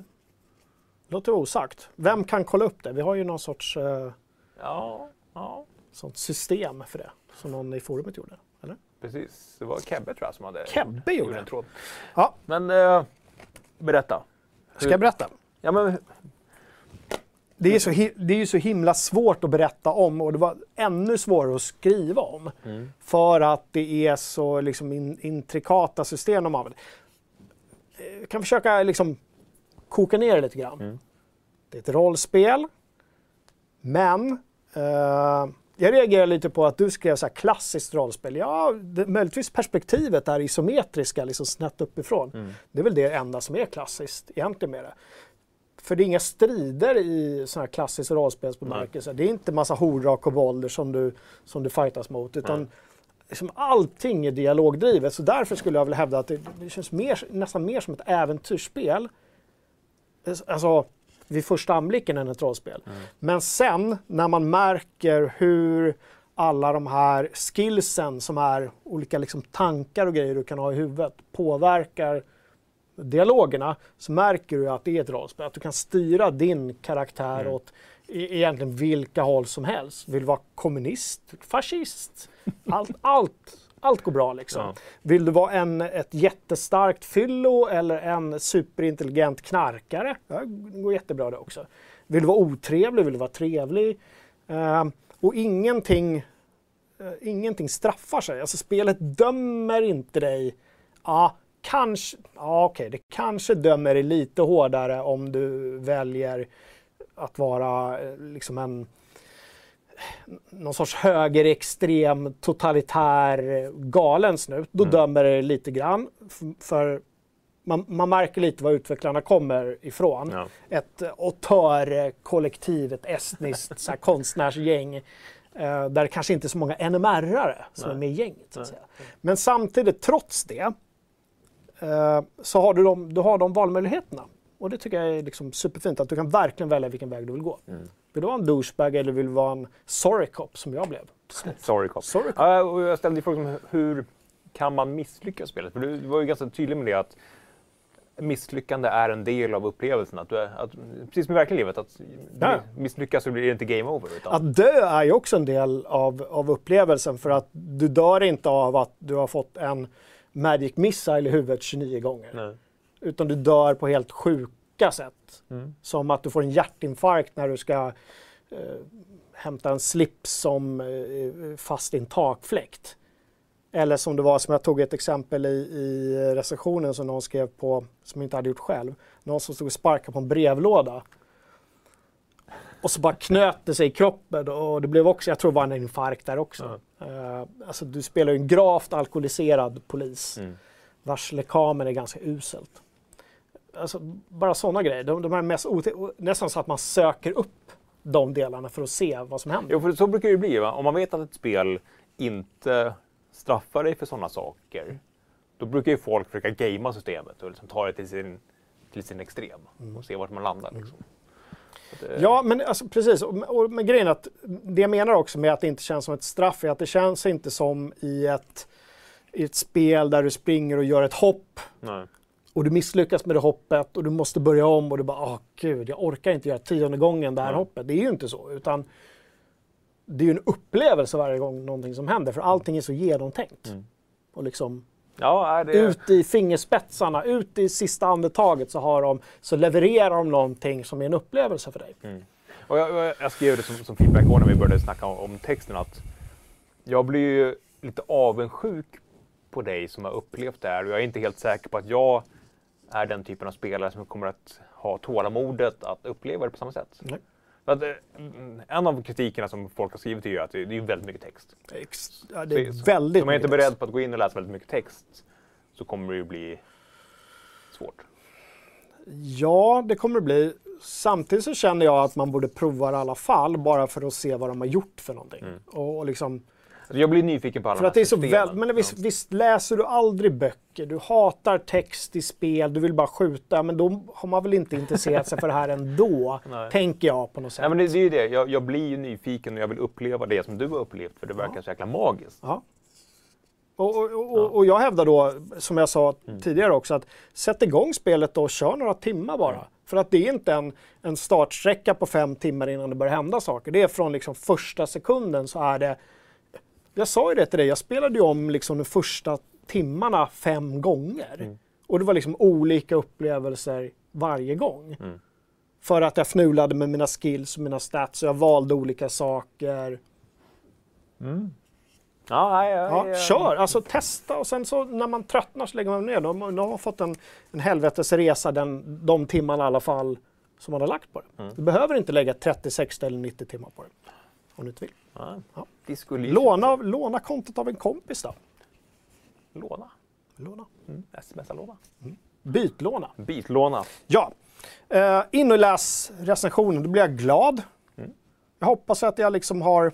Låter osagt. Vem kan kolla upp det? Vi har ju någon sorts eh, Ja, ja. sånt system för det, som någon i forumet gjorde. Eller? Precis, det var Kebbe tror jag som hade Kebbe gjorde en det? tråd. Ja, Men eh, berätta. ska jag berätta? Ja, men, Det är, så det är ju så himla svårt att berätta om och det var ännu svårare att skriva om. För att det är så liksom in, intrikata system de använder. Eh, Jag kan försöka liksom koka ner det lite grann. Det är ett rollspel. Men eh, jag reagerar lite på att du skrev så här klassiskt rollspel. Ja, det, möjligtvis perspektivet är isometriska, liksom snett uppifrån. Mm. Det är väl det enda som är klassiskt egentligen med det. För det är inga strider i sådana här klassisk rollspelsbemärkelse. Det är inte massa hordar och kobolder som du, som du fightas mot. Utan Nej. liksom allting är dialogdrivet. Så därför skulle jag vilja hävda att det, det känns mer, nästan mer som ett äventyrsspel. Alltså vid första anblicken än ett rollspel. Men sen när man märker hur alla de här skillsen som är olika liksom tankar och grejer du kan ha i huvudet påverkar dialogerna så märker du att det är ett rollspel. Att du kan styra din karaktär Mm. åt e- egentligen vilka håll som helst. Vill du vara kommunist, fascist, allt, allt, allt går bra liksom. Ja. Vill du vara en, ett jättestarkt fyllo eller en superintelligent knarkare? Ja, det går jättebra det också. Vill du vara otrevlig? Vill du vara trevlig? Ehm, och ingenting, eh, ingenting straffar sig. Alltså spelet dömer inte dig. Ja, kanske, ja, okej, det kanske dömer dig lite hårdare om du väljer att vara eh, liksom en någon sorts högerextrem, totalitär, galen snut. Då dömer det lite grann. För man, man märker lite var utvecklarna kommer ifrån. Ja. Ett autörkollektiv, ett estniskt så här, konstnärsgäng. Eh, där det kanske inte är så många NMR-are som Nej. är med i gänget. Men samtidigt, trots det, eh, så har du de, du har de valmöjligheterna. Och det tycker jag är liksom superfint, att du kan verkligen välja vilken väg du vill gå. Mm. Vill du vara en douchebag eller vill du vara en sorry cop som jag blev? Sorry Cop. Sorry cop. Ja, och jag ställde frågan hur kan man misslyckas i spelet? För du, var ju ganska tydlig med det att misslyckande är en del av upplevelsen. Att är, att, precis som i verkliga livet, att Ja. misslyckas så blir det inte game over. Utan, Att dö är ju också en del av, av upplevelsen för att du dör inte av att du har fått en Magic Missile i huvudet 29 gånger. Nej. Utan du dör på helt sjuka sätt. Mm. Som att du får en hjärtinfarkt när du ska eh, hämta en slips som eh, är fast i en takfläkt. Eller som det var, som jag tog ett exempel i, i recensionen som någon skrev på, som jag inte hade gjort själv. Någon som stod och sparkade på en brevlåda. Och så bara knöt det sig i kroppen och det blev också, jag tror det var en infarkt där också. Eh, alltså du spelar ju en gravt alkoholiserad polis Mm. vars lekamen är ganska uselt. Alltså, bara sådana grejer. De, de här mest nästan så att man söker upp de delarna för att se vad som händer. Jo, för så brukar det ju bli. Va? Om man vet att ett spel inte straffar dig för sådana saker, då brukar ju folk försöka gamea systemet och liksom ta det till sin, till sin extrem och se vart man landar. Liksom. Att, eh, Ja, men alltså, precis. Och, och, men grejen är att det jag menar också med att det inte känns som ett straff är att det känns inte som i ett, i ett spel där du springer och gör ett hopp Nej. Och du misslyckas med det hoppet och du måste börja om och du bara, åh gud, jag orkar inte göra tionde gången det här Nej. hoppet. Det är ju inte så, utan det är ju en upplevelse varje gång någonting som händer, för allting är så genomtänkt. Mm. Och liksom Ja, det, ut i fingerspetsarna, ut i sista andetaget så, har de, så levererar de någonting som är en upplevelse för dig. Och jag, jag, skrev det som, som feedback när vi började snacka om, om texten att jag blir ju lite avundsjuk på dig som har upplevt det här och jag är inte helt säker på att jag är den typen av spelare som kommer att ha tålamodet att uppleva det på samma sätt. Nej. Att, eh, en av kritikerna som folk har skrivit är ju att det, är väldigt mycket text. Ex- ja, det är Så- väldigt Så om man inte är beredd på att gå in och läsa väldigt mycket text så kommer det ju bli svårt. Ja, det kommer det bli. Samtidigt så känner jag att man borde prova det i alla fall, bara för att se vad de har gjort för någonting. Mm. Och, och liksom, jag blir nyfiken på alla för att det är så väl, men visst, Ja. visst läser du aldrig böcker, du hatar text i spel, du vill bara skjuta, men då har man väl inte intresserat sig för det här ändå, Nej. tänker jag på något sätt. Nej, men det, det är ju det. Jag, jag blir ju nyfiken och jag vill uppleva det som du har upplevt för det verkar så jäkla magiskt. Ja. Och, och, och, och jag hävdar då, som jag sa Mm. tidigare också, att sätt igång spelet och kör några timmar bara. Mm. För att det är inte en, en startsträcka på fem timmar innan det börjar hända saker. Det är från liksom första sekunden så är det... Jag sa ju det till dig, jag spelade ju om liksom de första timmarna fem gånger. Mm. Och det var liksom olika upplevelser varje gång. Mm. För att jag fnulade med mina skills och mina stats och jag valde olika saker. Ja, nej, ja, Ja, ja. kör, alltså testa och sen så när man tröttnar så lägger man ner. De, de har fått en, en helvetes resa den, de timmarna i alla fall som man har lagt på det. Mm. Du behöver inte lägga 30, 60 eller 90 timmar på det. Om du inte vill. Ja. Låna, låna kontot av en kompis då. Låna. Låna. Mm. Smsa-låna. Bytlåna. Bitlåna. Ja. Eh, in och läs recensionen, då blir jag glad. Jag hoppas att jag liksom har...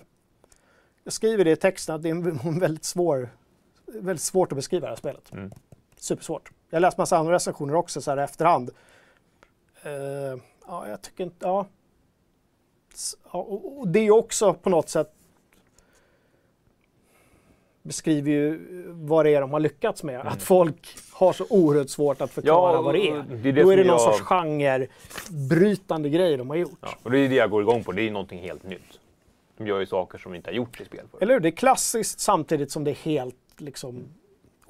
Jag skriver det i texten att det är väldigt svår... Väldigt svårt att beskriva det här spelet. Mm. Supersvårt. Jag har läst massa andra recensioner också så här efterhand. Eh, ja, jag tycker inte... Ja. Och, det är också på något sätt beskriver ju vad det är de har lyckats med. Att folk har så oerhört svårt att förklara Ja, vad det är. det är det Då är det någon jag- sorts genrebrytande grej de har gjort. Ja. Och det är det jag går igång på. Det är någonting helt nytt. De gör ju saker som inte har gjorts i spel förut. Eller hur? Det är klassiskt samtidigt som det är helt liksom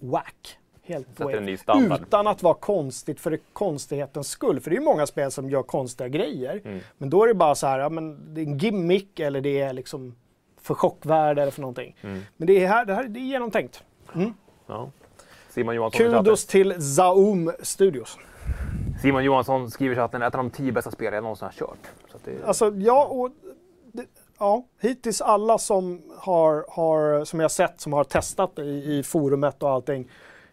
whack. Helt standard. Utan att vara konstigt för konstighetens skull. För det är ju många spel som gör konstiga grejer. Mm. Men då är det bara så här, ja, men det är en gimmick eller det är liksom för chockvärde eller för någonting. Mm. Men det är här, det här det är genomtänkt. Ja. Simon Johansson, Kudos till Zaum Studios. Simon Johansson skriver i chatten ett av de tio bästa spel jag någonsin har kört. Så det, Alltså, ja, och det, ja, hittills alla som har, har, som jag sett, som har testat i, i forumet och allting,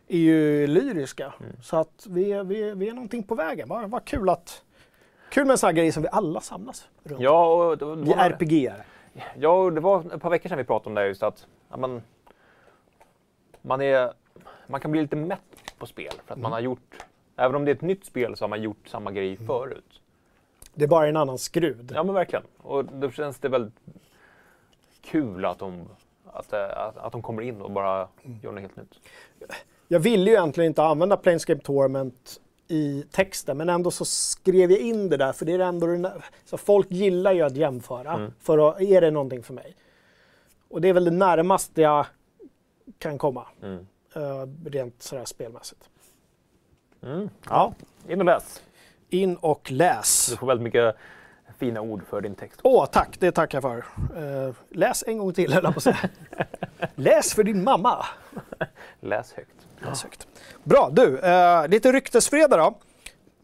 är ju lyriska. Så att vi, är- vi, är- vi är någonting på vägen. Vad vad kul att... Kul med en sån här grej som vi alla samlas runt. ja, och, det- Vi RPG-are. Ja, och det var ett par veckor sedan vi pratade om det just att ja, man, man, är, man kan bli lite mätt på spel för att man har gjort, även om det är ett nytt spel så har man gjort samma grej förut. Det är bara en annan skrud. Ja men verkligen. Och då känns det väldigt kul att de, att, att, att de kommer in och bara gör något helt nytt. Jag ville ju egentligen inte använda Planescape Torment i texten, men ändå så skrev jag in det där, för det är ändå så folk gillar ju att jämföra, för att, är det någonting för mig? Och det är väl det närmaste jag kan komma, Mm. eh, rent sådär spelmässigt. Mm. Ja, in och läs. In och läs. Du får väldigt mycket fina ord för din text. Åh, tack, det tackar jag för. Eh, läs en gång till, höll jag på att säga. läs för din mamma. Läs högt. Högt. Bra, du, eh, lite ryktesfredag då.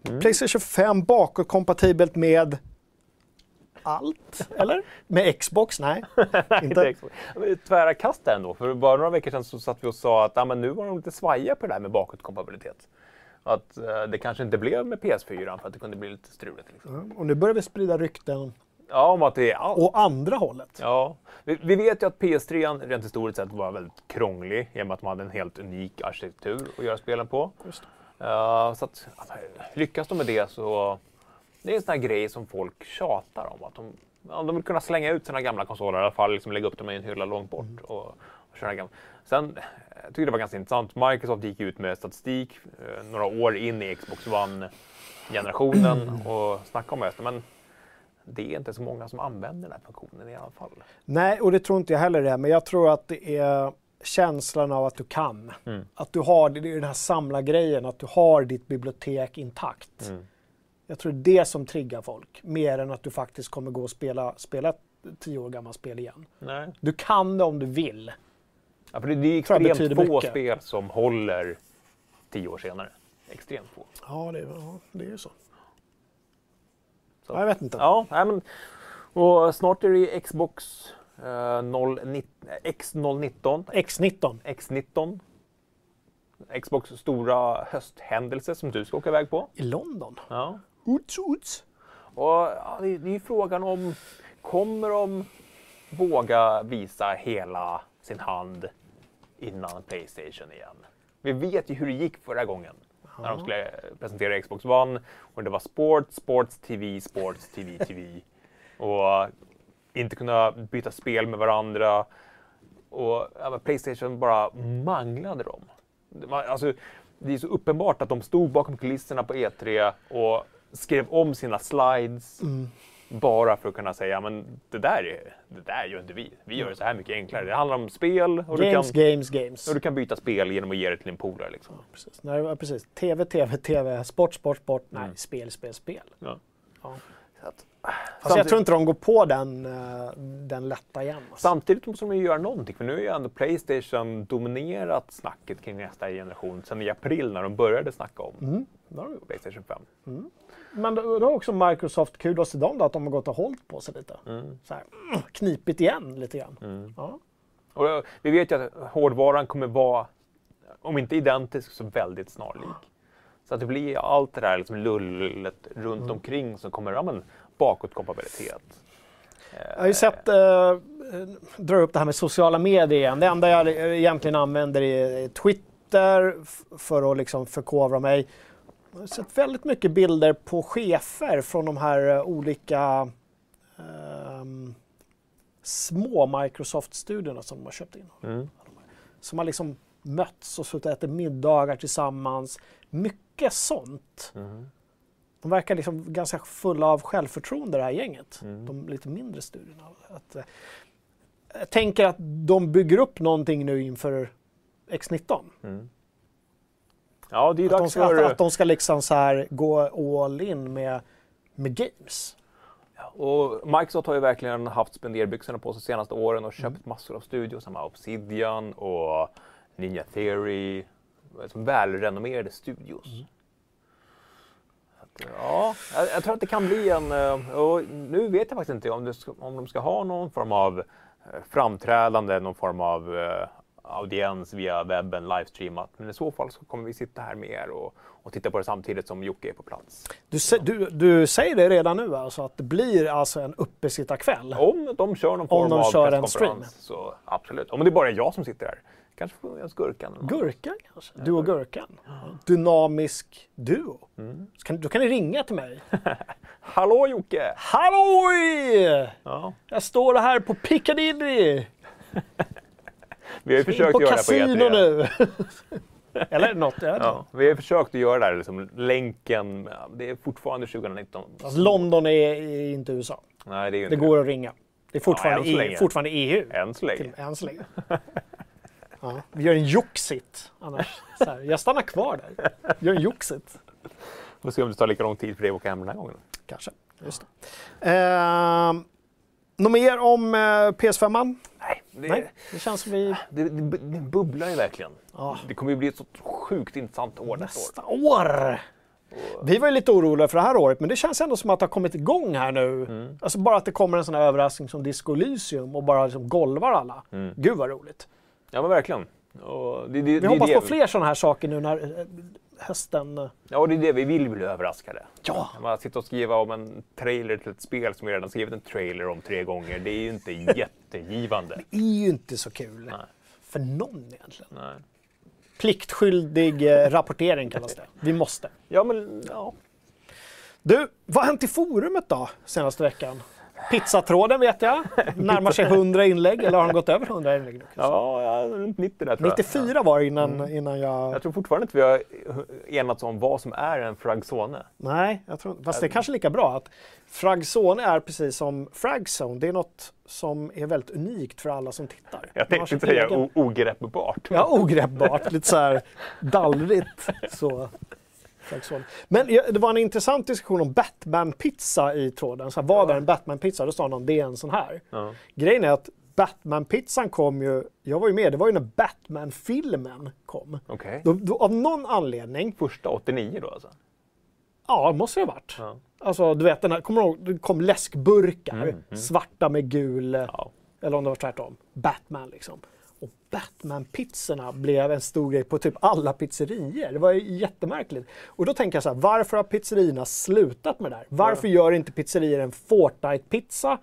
Mm. Playstation 5 bakåtkompatibelt med allt, eller? Med Xbox? Nej, Inte inte. Xbox. Tvära kast ändå. För bara några veckor sedan så satt vi och sa att ja, men nu var de lite svajiga på det där med bakåtkompatibilitet. Att eh, det kanske inte blev med PS4 för att det kunde bli lite struligt. Liksom. Och nu börjar vi sprida rykten Ja, om att det är allt. åt andra hållet. Ja, vi, vi vet ju att PS3 rent historiskt sett var väldigt krånglig i och med att man hade en helt unik arkitektur att göra spelen på. Eh, så att, lyckas de med det så det är en sån här grej som folk tjatar om. Att de, ja, de vill kunna slänga ut sina gamla konsoler, i alla fall liksom lägga upp dem i en hylla långt bort. Och, och köra gamla. Sen jag tycker det var ganska intressant. Microsoft gick ut med statistik eh, några år in i Xbox One-generationen och snackade om det. Men det är inte så många som använder den här funktionen i alla fall. Nej, och det tror inte jag heller det men jag tror att det är känslan av att du kan. Mm. Att du har det är den här samlargrejen, att du har ditt bibliotek intakt. Mm. Jag tror det är det som triggar folk, mer än att du faktiskt kommer gå och spela, spela ett tio år gammalt spel igen. Nej. Du kan det om du vill. Ja, för det, det är extremt få mycket. spel som håller tio år senare. Extremt få. Ja, det, ja, det är ju så. Så. Ja, jag vet inte. Ja, nej, men, och snart är det Xbox eh, 0, X019, X19. X19. Xbox stora hösthändelse som du ska åka iväg på. I London. Ja. Uts, uts. Och ja, det, det är ju frågan om, kommer de våga visa hela sin hand innan Playstation igen? Vi vet ju hur det gick förra gången. När de skulle presentera Xbox One och det var sport, sports TV, sports TV, TV. Och inte kunna byta spel med varandra. Och ja, Playstation bara manglade dem. Alltså, det är så uppenbart att de stod bakom kulisserna på E3 och skrev om sina slides bara för att kunna säga men det där, är, det där gör inte vi. Vi gör det så här mycket enklare. Det handlar om spel och du, Games, kan, games, games. och du kan byta spel genom att ge det till en polare. Liksom. Precis. Nej, ja, precis. TV, TV, TV. Sport, sport, sport. Nej, spel, spel, spel. Ja. Ja. Så att, Fast jag tror inte de går på den, eh, den lätta igen. Alltså. Samtidigt måste de ju göra någonting, för nu har ju ändå Playstation dominerat snacket kring nästa generation sedan i april när de började snacka om Mm. Playstation 5. Men då, har också Microsoft kudos till dem då, att de har gått och hållit på sig lite. Så här, mm, knipit igen lite grann. Ja. Och eh, vi vet ju att hårdvaran kommer vara, om inte identisk, så väldigt snarlik. Så att det blir allt det där liksom lullet runt omkring som kommer, ja men bakåtkompatibilitet. Jag har ju sett, eh, dra upp det här med sociala medier igen. Det enda jag egentligen använder är Twitter för att liksom förkovra mig. Jag har sett väldigt mycket bilder på chefer från de här eh, olika ehm, små Microsoft-studierna som de har köpt in. Mm. Som har liksom mötts och suttit och ätit middagar tillsammans. Mycket sånt. Mm. De verkar liksom ganska fulla av självförtroende det här gänget. Mm. De lite mindre studierna. Att, eh, jag tänker att de bygger upp någonting nu inför X19. Ja, det är Att de, ska, för... att, att de ska liksom så här gå all in med, med games. Och Microsoft har ju verkligen haft spenderbyxorna på sig de senaste åren och köpt massor av studios som Obsidian och Ninja Theory. Som välrenommerade studios. Att, ja, jag, jag tror att det kan bli en... eh, Och nu vet jag faktiskt inte om, det om de ska ha någon form av eh, framträdande, någon form av eh, audiens via webben, livestreamat. Men i så fall så kommer vi sitta här med er och, och titta på det samtidigt som Jocke är på plats. Du, du, du säger det redan nu alltså, att det blir alltså en uppesittarkväll. Om de kör någon form de av kör en presskonferens, Så absolut. Om det bara är jag som sitter här. Kanske får jag Gurkan. Gurkan kanske? Du och Gurkan? Dynamisk duo. Mm. Kan, då kan ni ringa till mig. Hallå Jocke! Halloj! Ja. Jag står här på Piccadilly. Vi har ju försökt göra det på kasino E3. nu. Eller något. Inte. Ja, vi har försökt att göra det här, liksom, länken. ja, Det är fortfarande 2019. Alltså, London är, inte USA. Nej, det är ju Det inte går att ringa. Det är fortfarande, länge. EU, fortfarande EU. Än så länge. Till, än så länge. Ja, vi gör en joxit annars. Här, jag stannar kvar där. Gör en joxit. Får se om det tar lika lång tid för dig att åka hem den här gången. Kanske. Just det. Ehm, något mer om eh, PS5? Nej, det, Nej, det känns som vi... det, det, det bubblar ju verkligen. Ja. Det kommer ju bli ett så sjukt intressant år nästa år. Nästa år! Vi var ju lite oroliga för det här året, men det känns ändå som att det har kommit igång här nu. Mm. Alltså bara att det kommer en sån här överraskning som Disco Elysium och bara liksom golvar alla. Gud vad roligt. Ja, men verkligen. Det, det, Vi hoppas på fler sådana här saker nu när hösten... eh, Ja, och det är det vi vill bli överraskade. Ja. Man sitter och skriva om en trailer till ett spel som vi redan skrivit en trailer om tre gånger. Det är ju inte jättegivande. Det är ju inte så kul. Nej. För någon egentligen. Nej. Pliktskyldig eh, rapportering kallas det. Vi måste. Ja, men ja. Du, vad har hänt i forumet då senaste veckan? Pizzatråden vet jag. Närmar sig 100 inlägg, eller har de gått över 100 inlägg nu? Ja, runt 90 där tror jag. 94 var det innan, innan jag... Jag tror fortfarande inte vi har enats om vad som är en fragzone. Nej, jag tror Fast det är kanske lika bra att Fragzone är precis som Fragzone. Det är något som är väldigt unikt för alla som tittar. Jag tänkte säga egen- ogreppbart. Ja, ogreppbart. Lite så här dallrigt. Så. Men det var en intressant diskussion om Batman-pizza i tråden. Så här, vad är en Batman-pizza? Då sa någon, det är en sån här. Ja. Grejen är att Batman-pizzan kom ju, jag var ju med, det var ju när Batman-filmen kom. Okej. Då, då, av någon anledning, Första 89 då alltså? ja det måste det ha varit. Ja. Alltså du vet, den här, kommer du ihåg, det kom läskburkar, svarta med gul, Ja. eller om det var tvärtom, Batman liksom. Och Batman-pizzorna blev en stor grej på typ alla pizzerior. Det var ju jättemärkligt. Och då tänker jag så här, varför har pizzerierna slutat med det där? Varför gör inte pizzerior en Fortnite-pizza?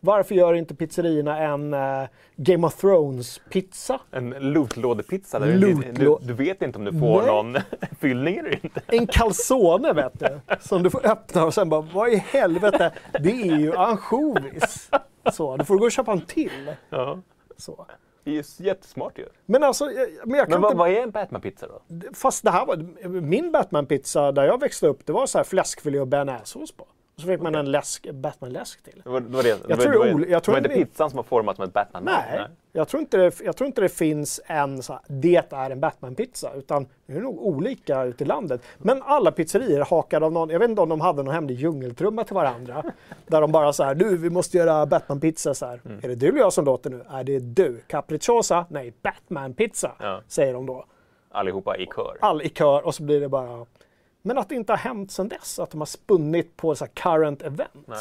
Varför gör inte pizzerierna en eh, Game of Thrones-pizza? En lootlådepizza där du, du, du vet inte om du får Nej. någon fyllning eller inte. En calzone vet du, som du får öppna och sen bara, vad i helvete, det är ju ansjovis. Så, du får gå och köpa en till. Ja. Så. Det är ju jättesmart ju. Men alltså, jag, men jag kan Men vad, inte... vad är en Batman-pizza då? Fast det här var, min Batman-pizza där jag växte upp, det var så här fläskfilé och bearnaisesås på. Och så fick man en läsk, Batman-läsk till. Det var, det var det. det var, tror det var, det är ol- jag tror det var inte pizzan som var formad som ett batman Nej, Jag, tror inte det, jag tror inte det finns en så här, det är en Batman-pizza, utan det är nog olika ute i landet. Men alla pizzerior hakade av någon, jag vet inte om de hade någon hemlig djungeltrumma till varandra. där de bara så här, du vi måste göra Batman-pizza så här. Mm. Är det du eller jag som låter nu? Är det du? Capricciosa? Nej, Batman-pizza, Ja. säger de då. Allihopa i kör. All i kör och så blir det bara Men att det inte har hänt sedan dess, att de har spunnit på så current events. Nej.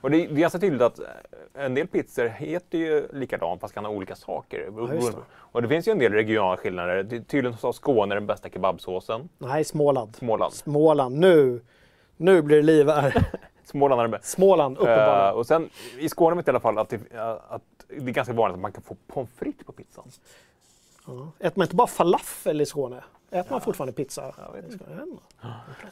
Och det, det är ganska tydligt att eh, en del pizzor heter ju likadant fast kan ha olika saker. Ja, det. och det finns ju en del regionala skillnader. Det- Tydligen så har Skåne den bästa kebabsåsen. Nej, Småland. Småland. Småland, nu, nu blir det liv här. Småland har den bästa. Småland, Eh, uppenbarligen. och sen i Skåne vet jag i alla fall att det, eh, att det är ganska vanligt att man kan få pommes frites på pizzan. Ja. Äter man inte bara falafel i Skåne? Äter man fortfarande pizza? Jag vet inte.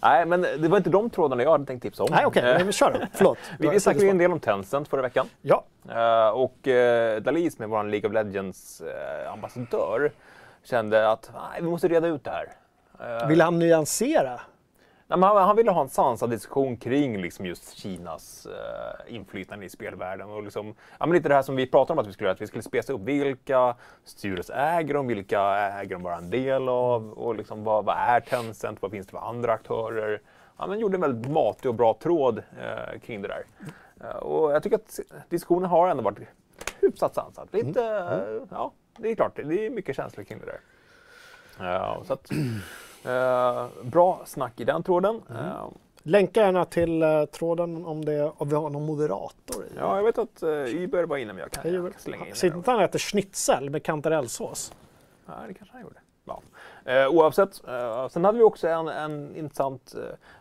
Nej, men det var inte de trådarna jag hade tänkt tipsa om. Nej, okej, Eh, men vi kör då. Förlåt. vi, vi snackade ju en del om Tencent förra veckan. Ja, Eh, och uh, Dalis som är vår League of Legends eh, ambassadör kände att vi måste reda ut det här. Eh, vill han nyansera? Nej, han, han ville ha en sansad diskussion kring liksom just Kinas eh, inflytande i spelvärlden. Och liksom, ja, men lite det här som vi pratade om att vi skulle göra, att vi skulle spesa upp vilka styrelse äger de, vilka äger de bara en del av och liksom vad, vad är Tencent, vad finns det för andra aktörer? Ja, men gjorde en väldigt matig och bra tråd eh, kring det där. Eh, och jag tycker att diskussionen har ändå varit hyfsat sansad. Lite, eh, ja, det är klart, det är mycket känslor kring det där. Ja, så att, bra snack i den tråden. Eh, Länka gärna till eh, tråden om, det, om vi har någon moderator i. ja, jag vet att uh, Uber var inne, men jag kan, jag kan slänga in Sitter det. inte han och äter schnitzel med kantarellsås? Ja, det kanske han gjorde. Ja. Eh, oavsett, eh, sen hade vi också en, en intressant...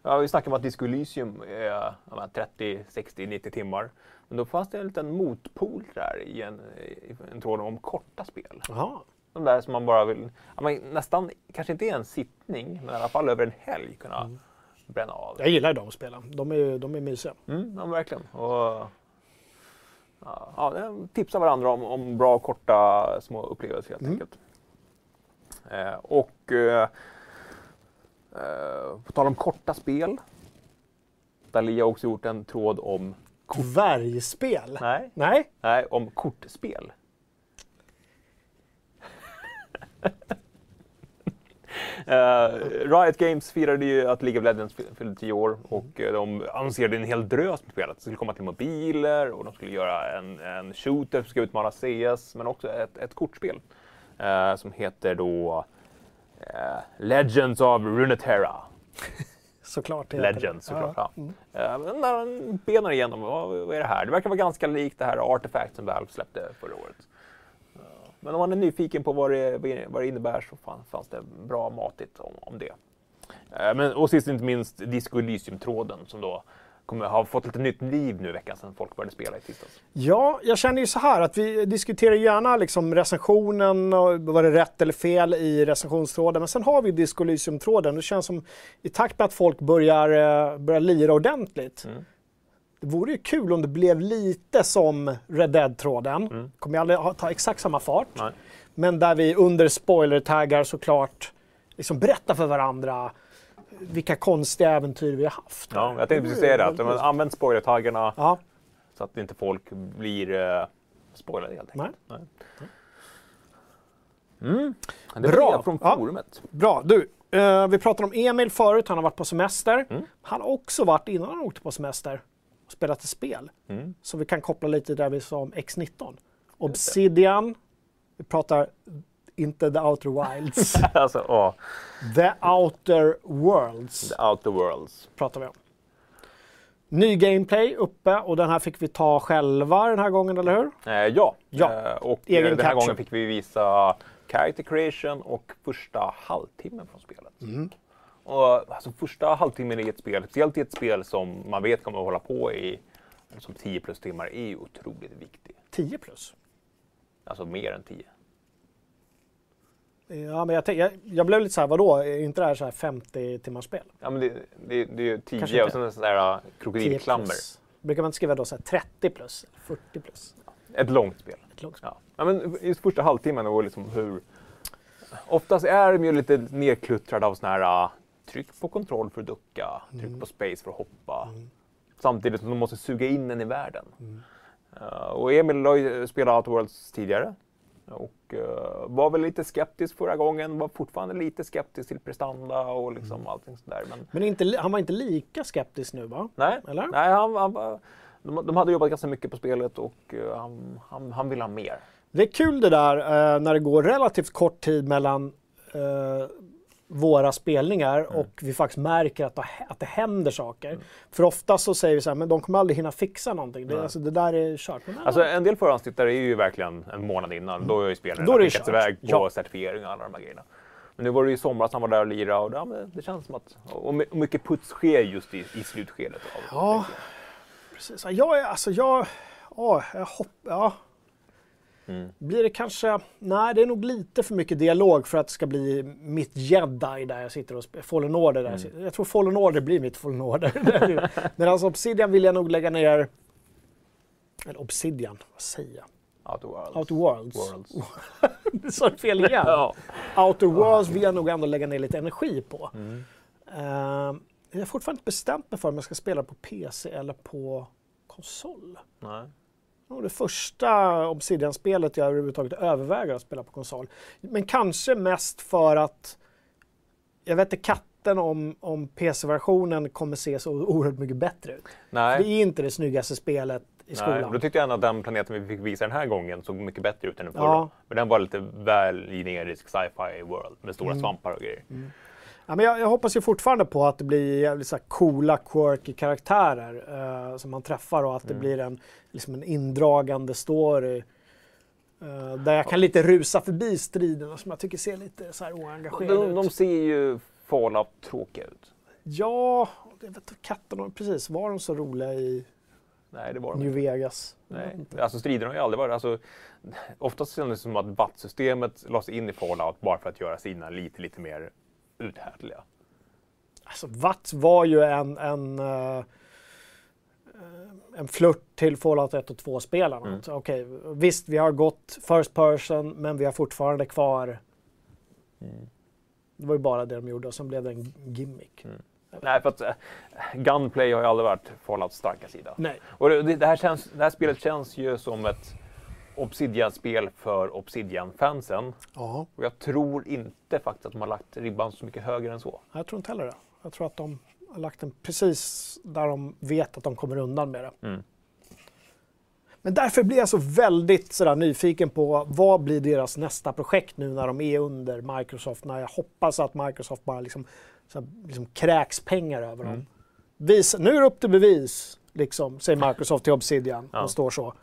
Eh, vi snackade om att Disco Elysium är ja, men 30, 60, 90 timmar. Men då fanns det en liten motpol där i en, i en tråd om korta spel. Jaha. De där som man bara vill, men nästan, kanske inte en sittning, men i alla fall över en helg kunna bränna av. Jag gillar de spelen. De är, de är mysiga. Mm, ja, verkligen. Och, ja, tipsa varandra om, om bra korta små upplevelser helt enkelt. Eh, och eh, eh, på tal om korta spel. Dali har också gjort en tråd om, Dvärgspel? nej, Nej? nej, om kortspel. Eh, Riot Games firade ju att League of Legends fy- fyllde 10 år och eh, de annonserade en hel drös med spel. Att det skulle komma till mobiler och de skulle göra en, en shooter som ska utmana CS, men också ett, ett kortspel eh, som heter då eh, Legends of Runeterra. Såklart. Legends såklart. Ja. Ja. Men när man benar igenom, vad, vad är det här? Det verkar vara ganska likt det här Artifact som Valve släppte förra året. Men om man är nyfiken på vad det, vad det innebär så fan, fanns det bra matigt om, om det. Eh, Men, och sist inte minst Disco Elysium-tråden som då kommer ha fått lite nytt liv nu i veckan sedan folk började spela i tisdags. Ja, jag känner ju så här att vi diskuterar gärna liksom recensionen och var det rätt eller fel i recensionstråden. Men sen har vi Disco Elysium-tråden. Det känns som i takt med att folk börjar, eh, börjar lira ordentligt. Mm. Det vore ju kul om det blev lite som Red Dead-tråden. Kommer ju aldrig ta exakt samma fart. Nej. Men där vi under spoiler-taggar såklart liksom berättar för varandra vilka konstiga äventyr vi har haft. Ja, jag tänkte precis säga det, att man använt spoilertaggarna Ja, så att inte folk blir eh, spoilade helt nej. enkelt. Mm. Det Bra. från Ja. forumet. Bra. Du, eh, vi pratade om Emil förut. Han har varit på semester. Mm. Han har också varit, innan han åkte på semester, och spelat ett spel. Mm. Så vi kan koppla lite där vi sa om X19. Obsidian. Vi pratar inte The Outer Wilds. alltså, åh, the Outer Worlds the outer worlds. pratar vi om. Ny gameplay uppe och den här fick vi ta själva den här gången, eller hur? Eh, ja, Ja. Eh, och Egen eh, den här capture. gången fick vi visa character creation och första halvtimmen från spelet. Mm. Och, alltså, första halvtimmen i ett spel, speciellt i ett spel som man vet kommer att hålla på i som 10 plus timmar, är ju otroligt viktig. 10 plus. Alltså mer än 10. Ja, men jag, jag, jag blev lite så här, vadå, är inte det här så här 50 timmars spel? Ja, men det, det, det är ju Kanske 10 och sen en sån där uh, 10 krokodilklammer. Brukar man inte skriva då så här 30 plus, 40 plus? Ett långt spel. Ett långt spel. Ja. ja, men just första halvtimmen och liksom hur... Oftast är de ju lite nerkluttrade av såna här uh, tryck på kontroll för att ducka, Mm. tryck på space för att hoppa. Samtidigt som de måste suga in en i världen. Mm. Uh, och Emil har ju spelat Outer Worlds tidigare. Och uh, var väl lite skeptisk förra gången, var fortfarande lite skeptisk till prestanda och liksom Mm. allting sådär. Men Men inte, han var inte lika skeptisk nu va? nej, Eller? nej han, han, var- de, de hade jobbat ganska mycket på spelet och uh, han, han, han vill ha mer. Det är kul det där när det går relativt kort tid mellan våra spelningar och vi faktiskt märker att, det- att det händer saker. För ofta så säger vi så här, men de kommer aldrig hinna fixa någonting. Det, alltså, det där är kört. Men, Alltså en del förhandstittare är ju verkligen en månad innan. Då är ju spelaren Då är det redan skickats iväg på Ja. certifiering och alla de här grejerna. Men nu var det ju i somras han var där och lirade och ja, det känns som att... Och my- och mycket puts sker just i, i slutskedet. Av, Ja, precis. Ja, Jag är, alltså jag, ja, jag hopp, ja. Mm. Blir det kanske, nej det är nog lite för mycket dialog för att det ska bli mitt jedi där jag sitter och spelar, Fallen Order där jag sitter. Jag tror Fallen Order blir mitt Fallen Order. Men alltså Obsidian vill jag nog lägga ner, eller Obsidian, vad säger jag? Outer Worlds. Outer Worlds. Worlds. Du sa fel igen. Ja. Outer Worlds vill jag nog ändå lägga ner lite energi på. Mm. Eh, jag har fortfarande inte bestämt mig för om jag ska spela på PC eller på konsol. Nej. Det var det första Obsidian-spelet jag överhuvudtaget överväger att spela på konsol. Men kanske mest för att jag vet inte katten om, om PC-versionen kommer se så oerhört mycket bättre ut. Nej. Det är inte det snyggaste spelet i Nej, skolan. då tyckte jag ändå att den planeten vi fick visa den här gången såg mycket bättre ut än den förra. Ja. Men den var lite väl generisk sci-fi world med stora Mm. svampar och grejer. Ja, men jag, jag hoppas ju fortfarande på att det blir jävligt så coola, quirky karaktärer eh, som man träffar och att Mm. det blir en, liksom en indragande story. eh, där jag kan lite rusa förbi striderna som jag tycker ser lite så här oengagerade De, de ut. ser ju Fallout tråkiga ut. Ja, jag vet inte, katterna, precis. Var de så roliga i Nej, det var de New inte. Vegas? Nej, alltså striderna har ju aldrig varit... Alltså, oftast kändes det som att vattsystemet lades in i Fallout bara för att göra sina lite, lite mer uthärdliga. Alltså, Watt var ju en, en, eh, en flört till Fallout 1 och 2-spelarna. Mm. Alltså, Okej, visst, vi har gått first person, men vi har fortfarande kvar... Mm. Det var ju bara det de gjorde och sen blev det en gimmick. Mm. Nej, för att äh, Gunplay har ju aldrig varit Fallouts starka sida. Nej. Och det, det, här känns, det här spelet känns ju som ett Obsidian-spel för Obsidian-fansen. Ja, Och jag tror inte faktiskt att de har lagt ribban så mycket högre än så. jag tror inte heller det. Jag tror att de har lagt den precis där de vet att de kommer undan med det. Mm. Men därför blir jag så väldigt sådär nyfiken på vad blir deras nästa projekt nu när de är under Microsoft. När jag hoppas att Microsoft bara liksom, så här, liksom kräks pengar över dem. Mm. Visa, nu är det upp till bevis, liksom, säger Microsoft till Obsidian. Ja. De står så.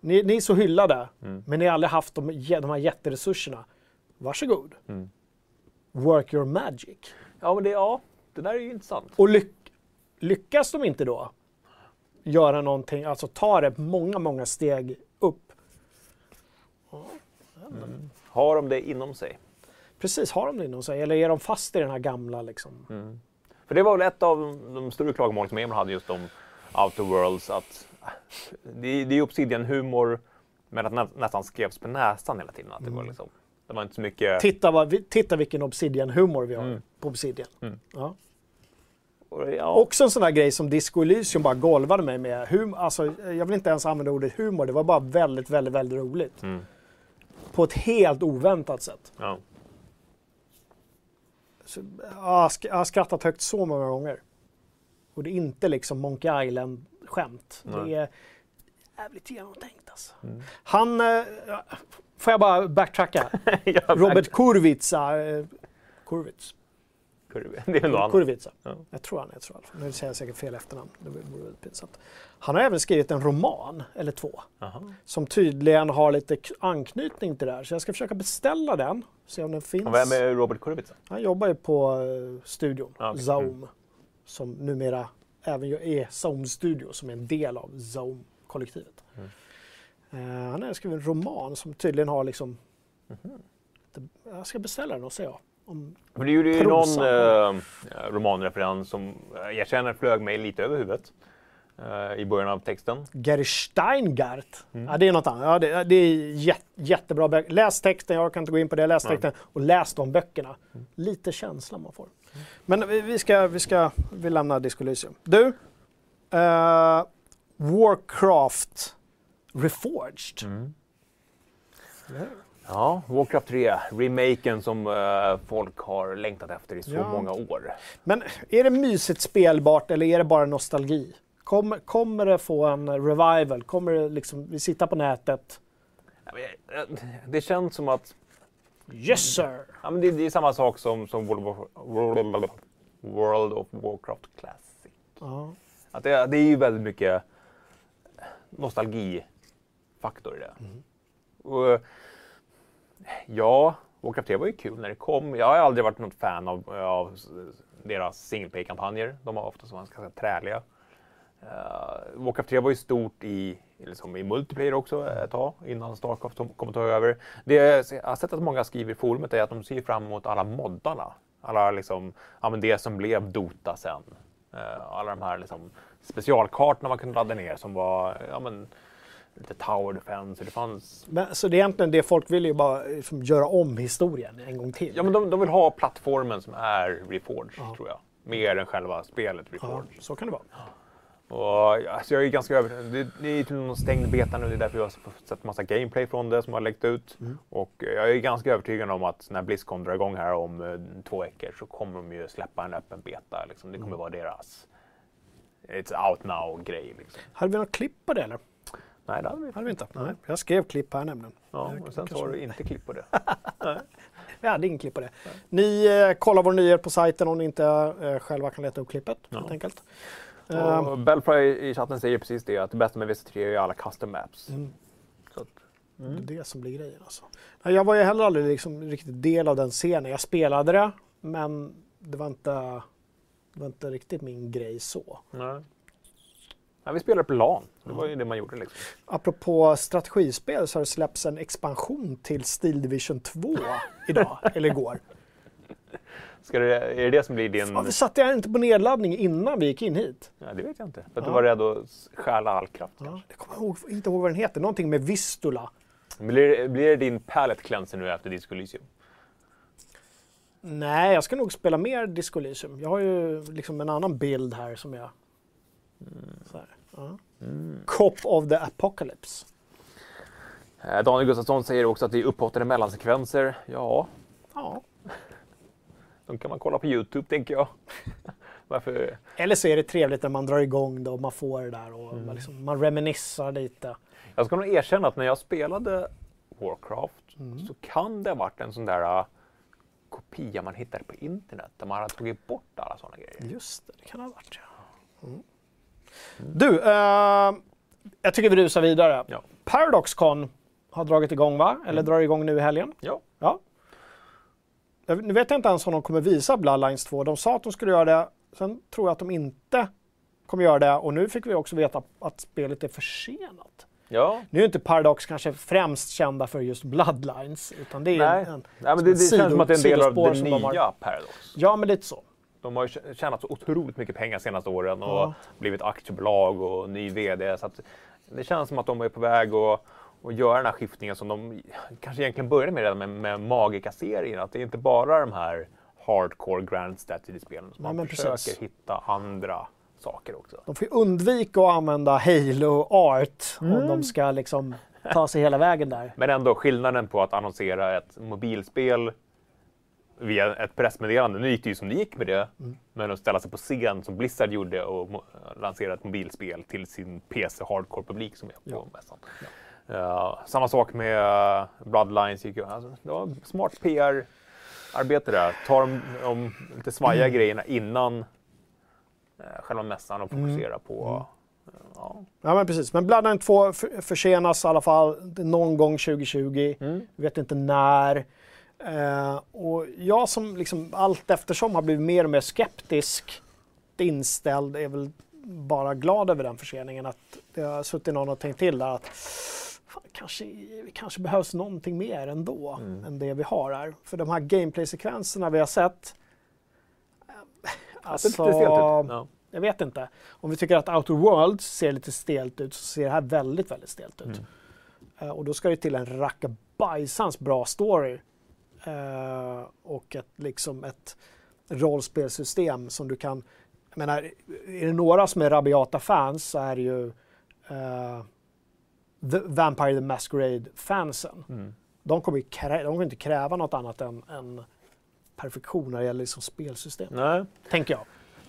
Ni, ni är så hyllade, Mm. men ni har aldrig haft de, de här jätteresurserna. Varsågod. Mm. Work your magic. Ja, men det, ja, det där är ju intressant. Och lyck, lyckas de inte då göra någonting, alltså ta det många, många steg upp. Har de det inom sig? Precis, har de det inom sig? Eller är de fast i den här gamla liksom? Mm. För det var väl ett av de större klagomålen som Emil hade just om Outer Worlds. Att det, det är Obsidian-humor, men att nä, nästan skrevs på näsan hela tiden. Att det, var liksom, det var inte så mycket... Titta, vad, vi- titta vilken Obsidian-humor vi har Mm. på Obsidian. Mm. Ja. ja, Också en sån där grej som Disco Elysium bara golvade mig med. Hum, alltså, jag vill inte ens använda ordet humor, det var bara väldigt, väldigt, väldigt roligt. Mm. På ett helt oväntat sätt. ja. Så, jag har skrattat högt så många gånger. Och det är inte liksom Monkey Island-skämt. Det Nej. är jävligt genomtänkt alltså. Mm. Han, eh, får jag bara backtracka? Ja, Robert Kurvitsa. Eh, Kurvitz. Det. Kurvitsa. Ja. Jag tror han heter så. Nu säger jag säkert fel efternamn. Det vore pinsamt. Han har även skrivit en roman, eller två, Jaha. som tydligen har lite anknytning till det här. Så jag ska försöka beställa den, se om den finns. Och Vem är Robert Kurvitsa? Han jobbar ju på eh, studion, Ah, okej. Zaum, som numera även är Zaum Studio, som är en del av Zaum-kollektivet. Mm. Eh, han har skrivit en roman som tydligen har liksom... Mhm. Det, jag ska beställa den och se om... För det gjorde ju någon eh, romanreferens som eh, jag känner flög mig lite över huvudet eh, i början av texten. Gary Steingart. Mm. Ja, det är något annat. Ja, det, det är jät, jättebra böcker. Läs texten, jag kan inte gå in på det. Läs texten och läs de böckerna. Lite känsla man får. Men vi, vi ska, vi ska, vi lämnar Disco Elysium. Du, eh, Warcraft Reforged. Mm. Ja, Warcraft 3, remaken som eh, folk har längtat efter i så Ja. många år. Men är det mysigt spelbart eller är det bara nostalgi? Kommer, kommer det få en revival? Kommer det liksom, vi sitter på nätet? Eh, Det känns som att Yes sir! Ja, men det, det är samma sak som, som World, of, World, of Warcraft Classic. Ja. Att det, det är ju väldigt mycket nostalgifaktor i det. Och, ja, Warcraft 3 var ju kul när det kom. Jag har aldrig varit något fan av, av deras single play kampanjer De har oftast varit ganska träliga. Uh, Warcraft 3 var ju stort i, liksom i multiplayer också ett tag innan Starcraft kom att ta över. Det jag har sett att många skriver i forumet är att de ser fram emot alla moddarna. Alla liksom, ja, men det som blev Dota sen. Eh, alla de här liksom, specialkartorna man kunde ladda ner som var ja, men, lite Tower Defense. Det fanns... Men, så det är egentligen det folk vill ju bara liksom, göra om historien en gång till. Ja, men de, de vill ha plattformen som är Reforged, tror jag. Mer än själva spelet Reforged. så kan det vara. Och, alltså, jag är ganska övertygad. Det, det är typ någon stängd beta nu. Det är därför jag har sett massa gameplay från det som har läckt ut. Och jag är ganska övertygad om att när Blizzcon drar igång här om eh, två veckor så kommer de ju släppa en öppen beta. Liksom. Det kommer vara deras It's out now-grej. Liksom. Hade vi något klipp på det eller? Nej, det hade vi hade vi inte. Nej. Jag skrev klipp här nämligen. Ja, Eh, och sen så har du inte klipp på det. Vi hade ingen klipp på det. Ni eh, kollar vår nyhet på sajten om ni inte eh, själva kan leta upp klippet. Helt enkelt. Eh, Och Belfry i chatten säger precis det, att det bästa med VC3 är alla custom maps. Så att, Det är det som blir grejen alltså. Jag var ju heller aldrig liksom riktigt del av den scenen. Jag spelade det, men det var inte, det var inte riktigt min grej så. nej. Nej, vi spelade på LAN. Det var ju det man gjorde liksom. Apropå strategispel så har det släppts en expansion till Steel Division 2 idag, eller igår. Ska det, är det det som blir din... Varför satte jag inte på nedladdning innan vi gick in hit? Ja, det vet jag inte. För att Ja. du var rädd att stjäla all kraft Ja, kanske. jag kommer ihåg, inte ihåg vad den heter, någonting med Vistula. Blir, blir det din palette cleanser nu efter Disco Elysium? Nej, jag ska nog spela mer Disco Elysium. Jag har ju liksom en annan bild här som jag... Så här, ja. Cop of the Apocalypse. Eh, Daniel Gustafsson säger också att det är upphottade mellansekvenser. Ja, Ja. De kan man kolla på Youtube tänker jag. Varför? Eller så är det trevligt när man drar igång det och man får det där och man, liksom, man reminissar lite. Jag ska nog erkänna att när jag spelade Warcraft så kan det ha varit en sån där uh, kopia man hittade på internet där man hade tagit bort alla sådana grejer. Just det, det kan ha varit ja. Mm. Du, eh, jag tycker vi rusar vidare. Ja. Paradoxcon har dragit igång va? Eller drar igång nu i helgen? Ja. Ja. Nu vet jag inte ens om de kommer visa Bloodlines 2. De sa att de skulle göra det. Sen tror jag att de inte kommer göra det. Och nu fick vi också veta att spelet är försenat. Ja, Nu är inte Paradox kanske främst kända för just Bloodlines. Utan det är nej. en, nej men det, det sido- känns som att det är en del av det de har- nya Paradox. Ja, men lite så. De har ju tjänat så otroligt mycket pengar de senaste åren och Ja. blivit aktiebolag och ny VD. Så att det känns som att de är på väg att, att göra den här skiftningen som de kanske egentligen började med redan med, med Magica-serien. Att det är inte bara de här hardcore grand strategy-spelen. som Nej, Man men försöker precis. hitta andra saker också. De får ju undvika att använda Halo Art om de ska liksom ta sig hela vägen där. Men ändå skillnaden på att annonsera ett mobilspel via ett pressmeddelande. Nu gick det ju som det gick med det. Men att ställa sig på scen som Blizzard gjorde och lansera ett mobilspel till sin PC hardcore-publik som är på mässan. Samma sak med eh, Bloodlines. Alltså, det var smart PR-arbete där. Ta de, de lite svajiga grejerna innan uh, själva mässan och fokusera på eh, ja, Ja men precis, men Bloodline 2 för- försenas i alla fall någon gång 2020. Vi vet inte när. Eh, och jag som liksom allt eftersom har blivit mer och mer skeptisk inställd är väl bara glad över den förseningen. Att det har suttit någon och tänkt till där att fan, kanske, kanske behövs någonting mer ändå än det vi har här. För de här gameplay-sekvenserna vi har sett. ut. Ja. jag vet inte. Om vi tycker att Outer Worlds ser lite stelt ut så ser det här väldigt, väldigt stelt ut. Eh, och då ska det till en rackabajsans bra story. Eh, och ett, liksom ett rollspelsystem som du kan... Jag menar, är det några som är rabiata fans så är det ju eh, The Vampire the Masquerade-fansen. Mm. De kommer ju krä- de kommer inte kräva något annat än, än perfektion när det gäller liksom spelsystem. Nej. Tänker jag.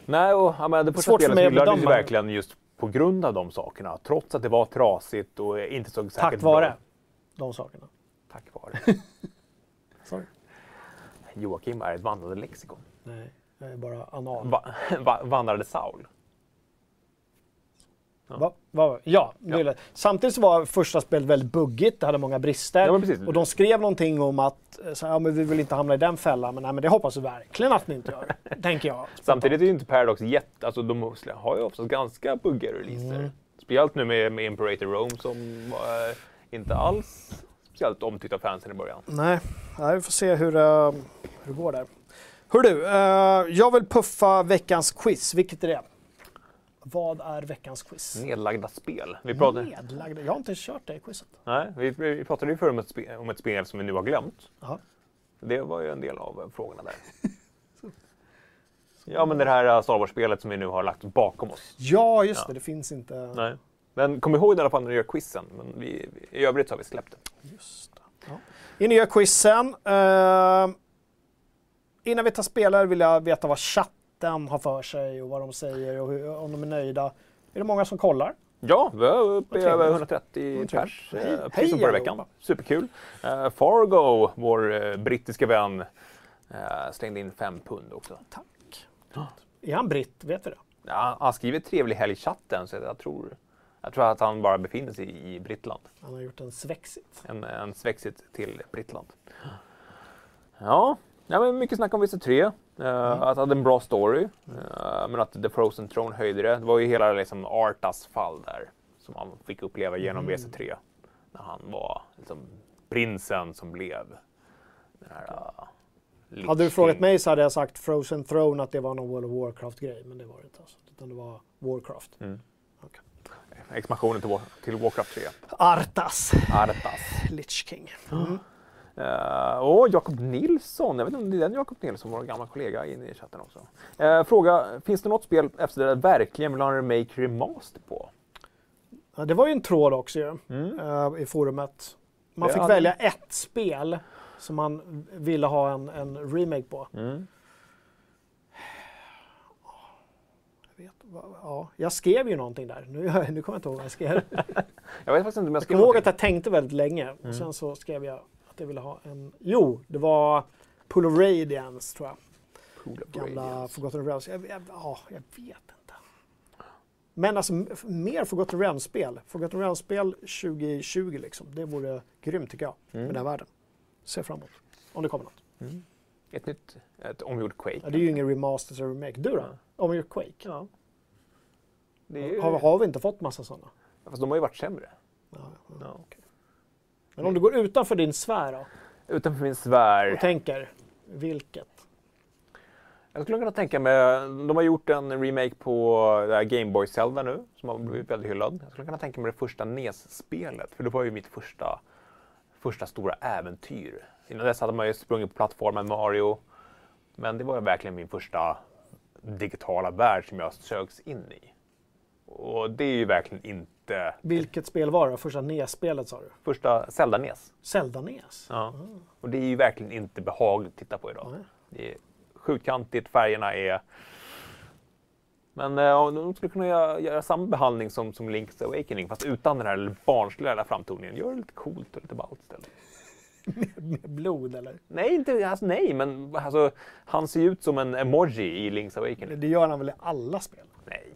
Nej, och ja, men det första Svårt spelet hyllades ju verkligen just på grund av de sakerna. Trots att det var trasigt och inte så säkert Tack vare bra. de sakerna. Tack vare. Sorry. Joakim är ett vandrande lexikon. Nej, jag är bara anal. Va, va, vandrade Saul. Va, va, ja, lätt. samtidigt så var första spelet väldigt buggigt, det hade många brister. Ja. Och de skrev någonting om att eh, så, ja, men vi vill inte hamna i den fällan, men, nej, men det hoppas vi verkligen att ni inte gör. tänker jag. Samtidigt är ju inte Paradox jätte... Alltså de har ju oftast ganska buggiga releaser. Mm. Speciellt nu med, med Imperator Rome som eh, inte alls speciellt omtyckt av fansen i början. Nej, nej, vi får se hur, eh, hur det går där. Hör du, eh, jag vill puffa veckans quiz. Vilket är det? Vad är veckans quiz? Nedlagda spel. Vi pratade, Nedlagda. Jag har inte kört det quizet. nej, vi, vi pratade ju förr om ett, spe, om ett spel som vi nu har glömt. Jaha. Det var ju en del av eh, frågorna där. Ja, men det här eh, Star Wars-spelet som vi nu har lagt bakom oss. Ja, just Ja. det. Det finns inte... Nej. Men kom ihåg det i alla fall när du gör quizen. Men vi, i övrigt så har vi släppt det. Just det. Ja. In och gör quizen. Eh, innan vi tar spelare vill jag veta vad chatten har för sig och vad de säger och hur, om de är nöjda. Är det många som kollar? Ja, vi är uppe i över trevligt. 130 Vad pers. eh, som förra veckan. Superkul. Uh, Fargo, vår eh, brittiska vän, eh, slängde in fem pund också. Tack. Är han britt? Vet vi det? Ja, han skriver trevlig helg i chatten så jag tror, jag tror att han bara befinner sig i Brittland. Han har gjort en svexit. En, en svexit till Brittland. Ja, ja men mycket snack om vissa tre. Uh, Mm. Att det hade en bra story. eh, men att The Frozen Throne höjde det. Det var ju hela liksom, Artas fall där. Som han fick uppleva genom Mm. WC3. När han var liksom, prinsen som blev den här... Uh, Hade du frågat mig så hade jag sagt Frozen Throne att det var någon World of Warcraft-grej, men det var det inte. Alltså. Utan det var Warcraft. Mm. Okej. Expansionen till, War- till Warcraft 3. Artas, Artas. Lich King. Mm. Uh, och Jakob Nilsson, jag vet inte om det är den Jakob Nilsson, vår gamla kollega inne i chatten också. Eh, fråga, finns det något spel efter det där verkligen vill ha en remake remaster på? Ja, det var ju en tråd också ju, Mm. eh, i forumet. Man fick hade- välja ett spel som man ville ha en, en remake på. Mm. Jag, vet, ja, jag skrev ju någonting där. Nu, nu kommer jag inte ihåg vad jag skrev. Jag vet faktiskt inte om jag Jag skrev kommer ihåg att jag tänkte väldigt länge. Mm. Och sen så skrev jag att jag ville ha en... Jo, det var Pool of Radiance tror jag. Pool of Gamla Radiance. Forgotten Realms. Jag, jag, ja, jag vet inte. Men alltså mer Forgotten Realms-spel. Forgotten Realms-spel 2020 liksom. Det vore grymt tycker jag. Mm. Med den här världen. Fram emot. Om det kommer något. Ett nytt, ett omgjort Quake. Ja, det är ju ingen remasters eller remake. Du då? Om vi Quake? Ja. Ju... Har, har vi inte fått massa sådana? Fast de har ju varit sämre. Ja, ja, Ja. Men om du går utanför din sfär då? Utanför min sfär. Och tänker, vilket? Jag skulle kunna tänka mig, de har gjort en remake på det här Game Boy Zelda nu, som har blivit väldigt hyllad. Jag skulle kunna tänka mig det första NES-spelet, för det var ju mitt första, första stora äventyr. Innan dess hade man ju sprungit på plattformen Mario, men det var ju verkligen min första digitala värld som jag sögs in i. Och det är ju verkligen inte Vilket spel var det? Första NES-spelet sa du? första Zelda-NES. Zelda-NES? Ja. Och det är ju verkligen inte behagligt att titta på idag. Nej. Det är sjutkantigt, färgerna är... Men eh, de skulle kunna göra, göra samma behandling som, som Link's Awakening fast utan den här barnsliga framtoningen. Gör det lite coolt och lite ballt istället. Med blod eller? Nej, inte, alltså, nej, men alltså, han ser ju ut som en emoji i Link's Awakening. Det gör han väl i alla spel? Nej.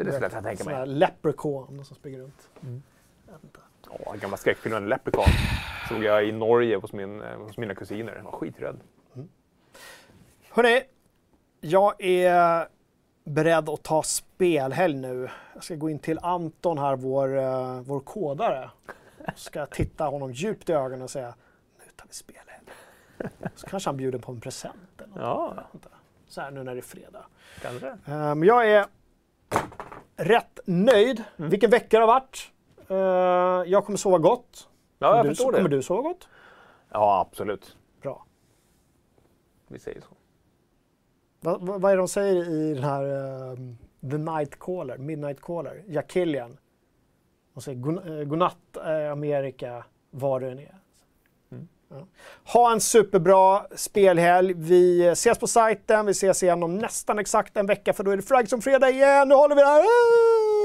Så det skulle jag kunna tänka mig. leprechaun som springer runt. Jag inte. Ja, gamla skräckfilmen Leprechaun såg jag i Norge hos, min, eh, hos mina kusiner. Jag var skiträdd. Hörrni, jag är beredd att ta spelhelg nu. Jag ska gå in till Anton här, vår, eh, vår kodare. Ska titta honom djupt i ögonen och säga nu tar vi spelhelg. Så kanske han bjuder på en present eller något. Ja. Jag. Så här nu när det är fredag. Kanske. Men jag är rätt nöjd. Mm. Vilken vecka det har varit. Eh, Jag kommer sova gott. Ja, Kommer jag du, förstår det. kommer du sova gott? Ja, absolut. Bra. Vi säger så. Vad, vad vad är det de säger i den här ehm, The Night Caller, Midnight Caller, Jack Killian? De säger "God- eh, godnatt Amerika, var du än är. Ja. Ha en superbra spelhelg. Vi ses på sajten. Vi ses igen om nästan exakt en vecka för då är det Frag som fredag igen. Nu håller vi det här.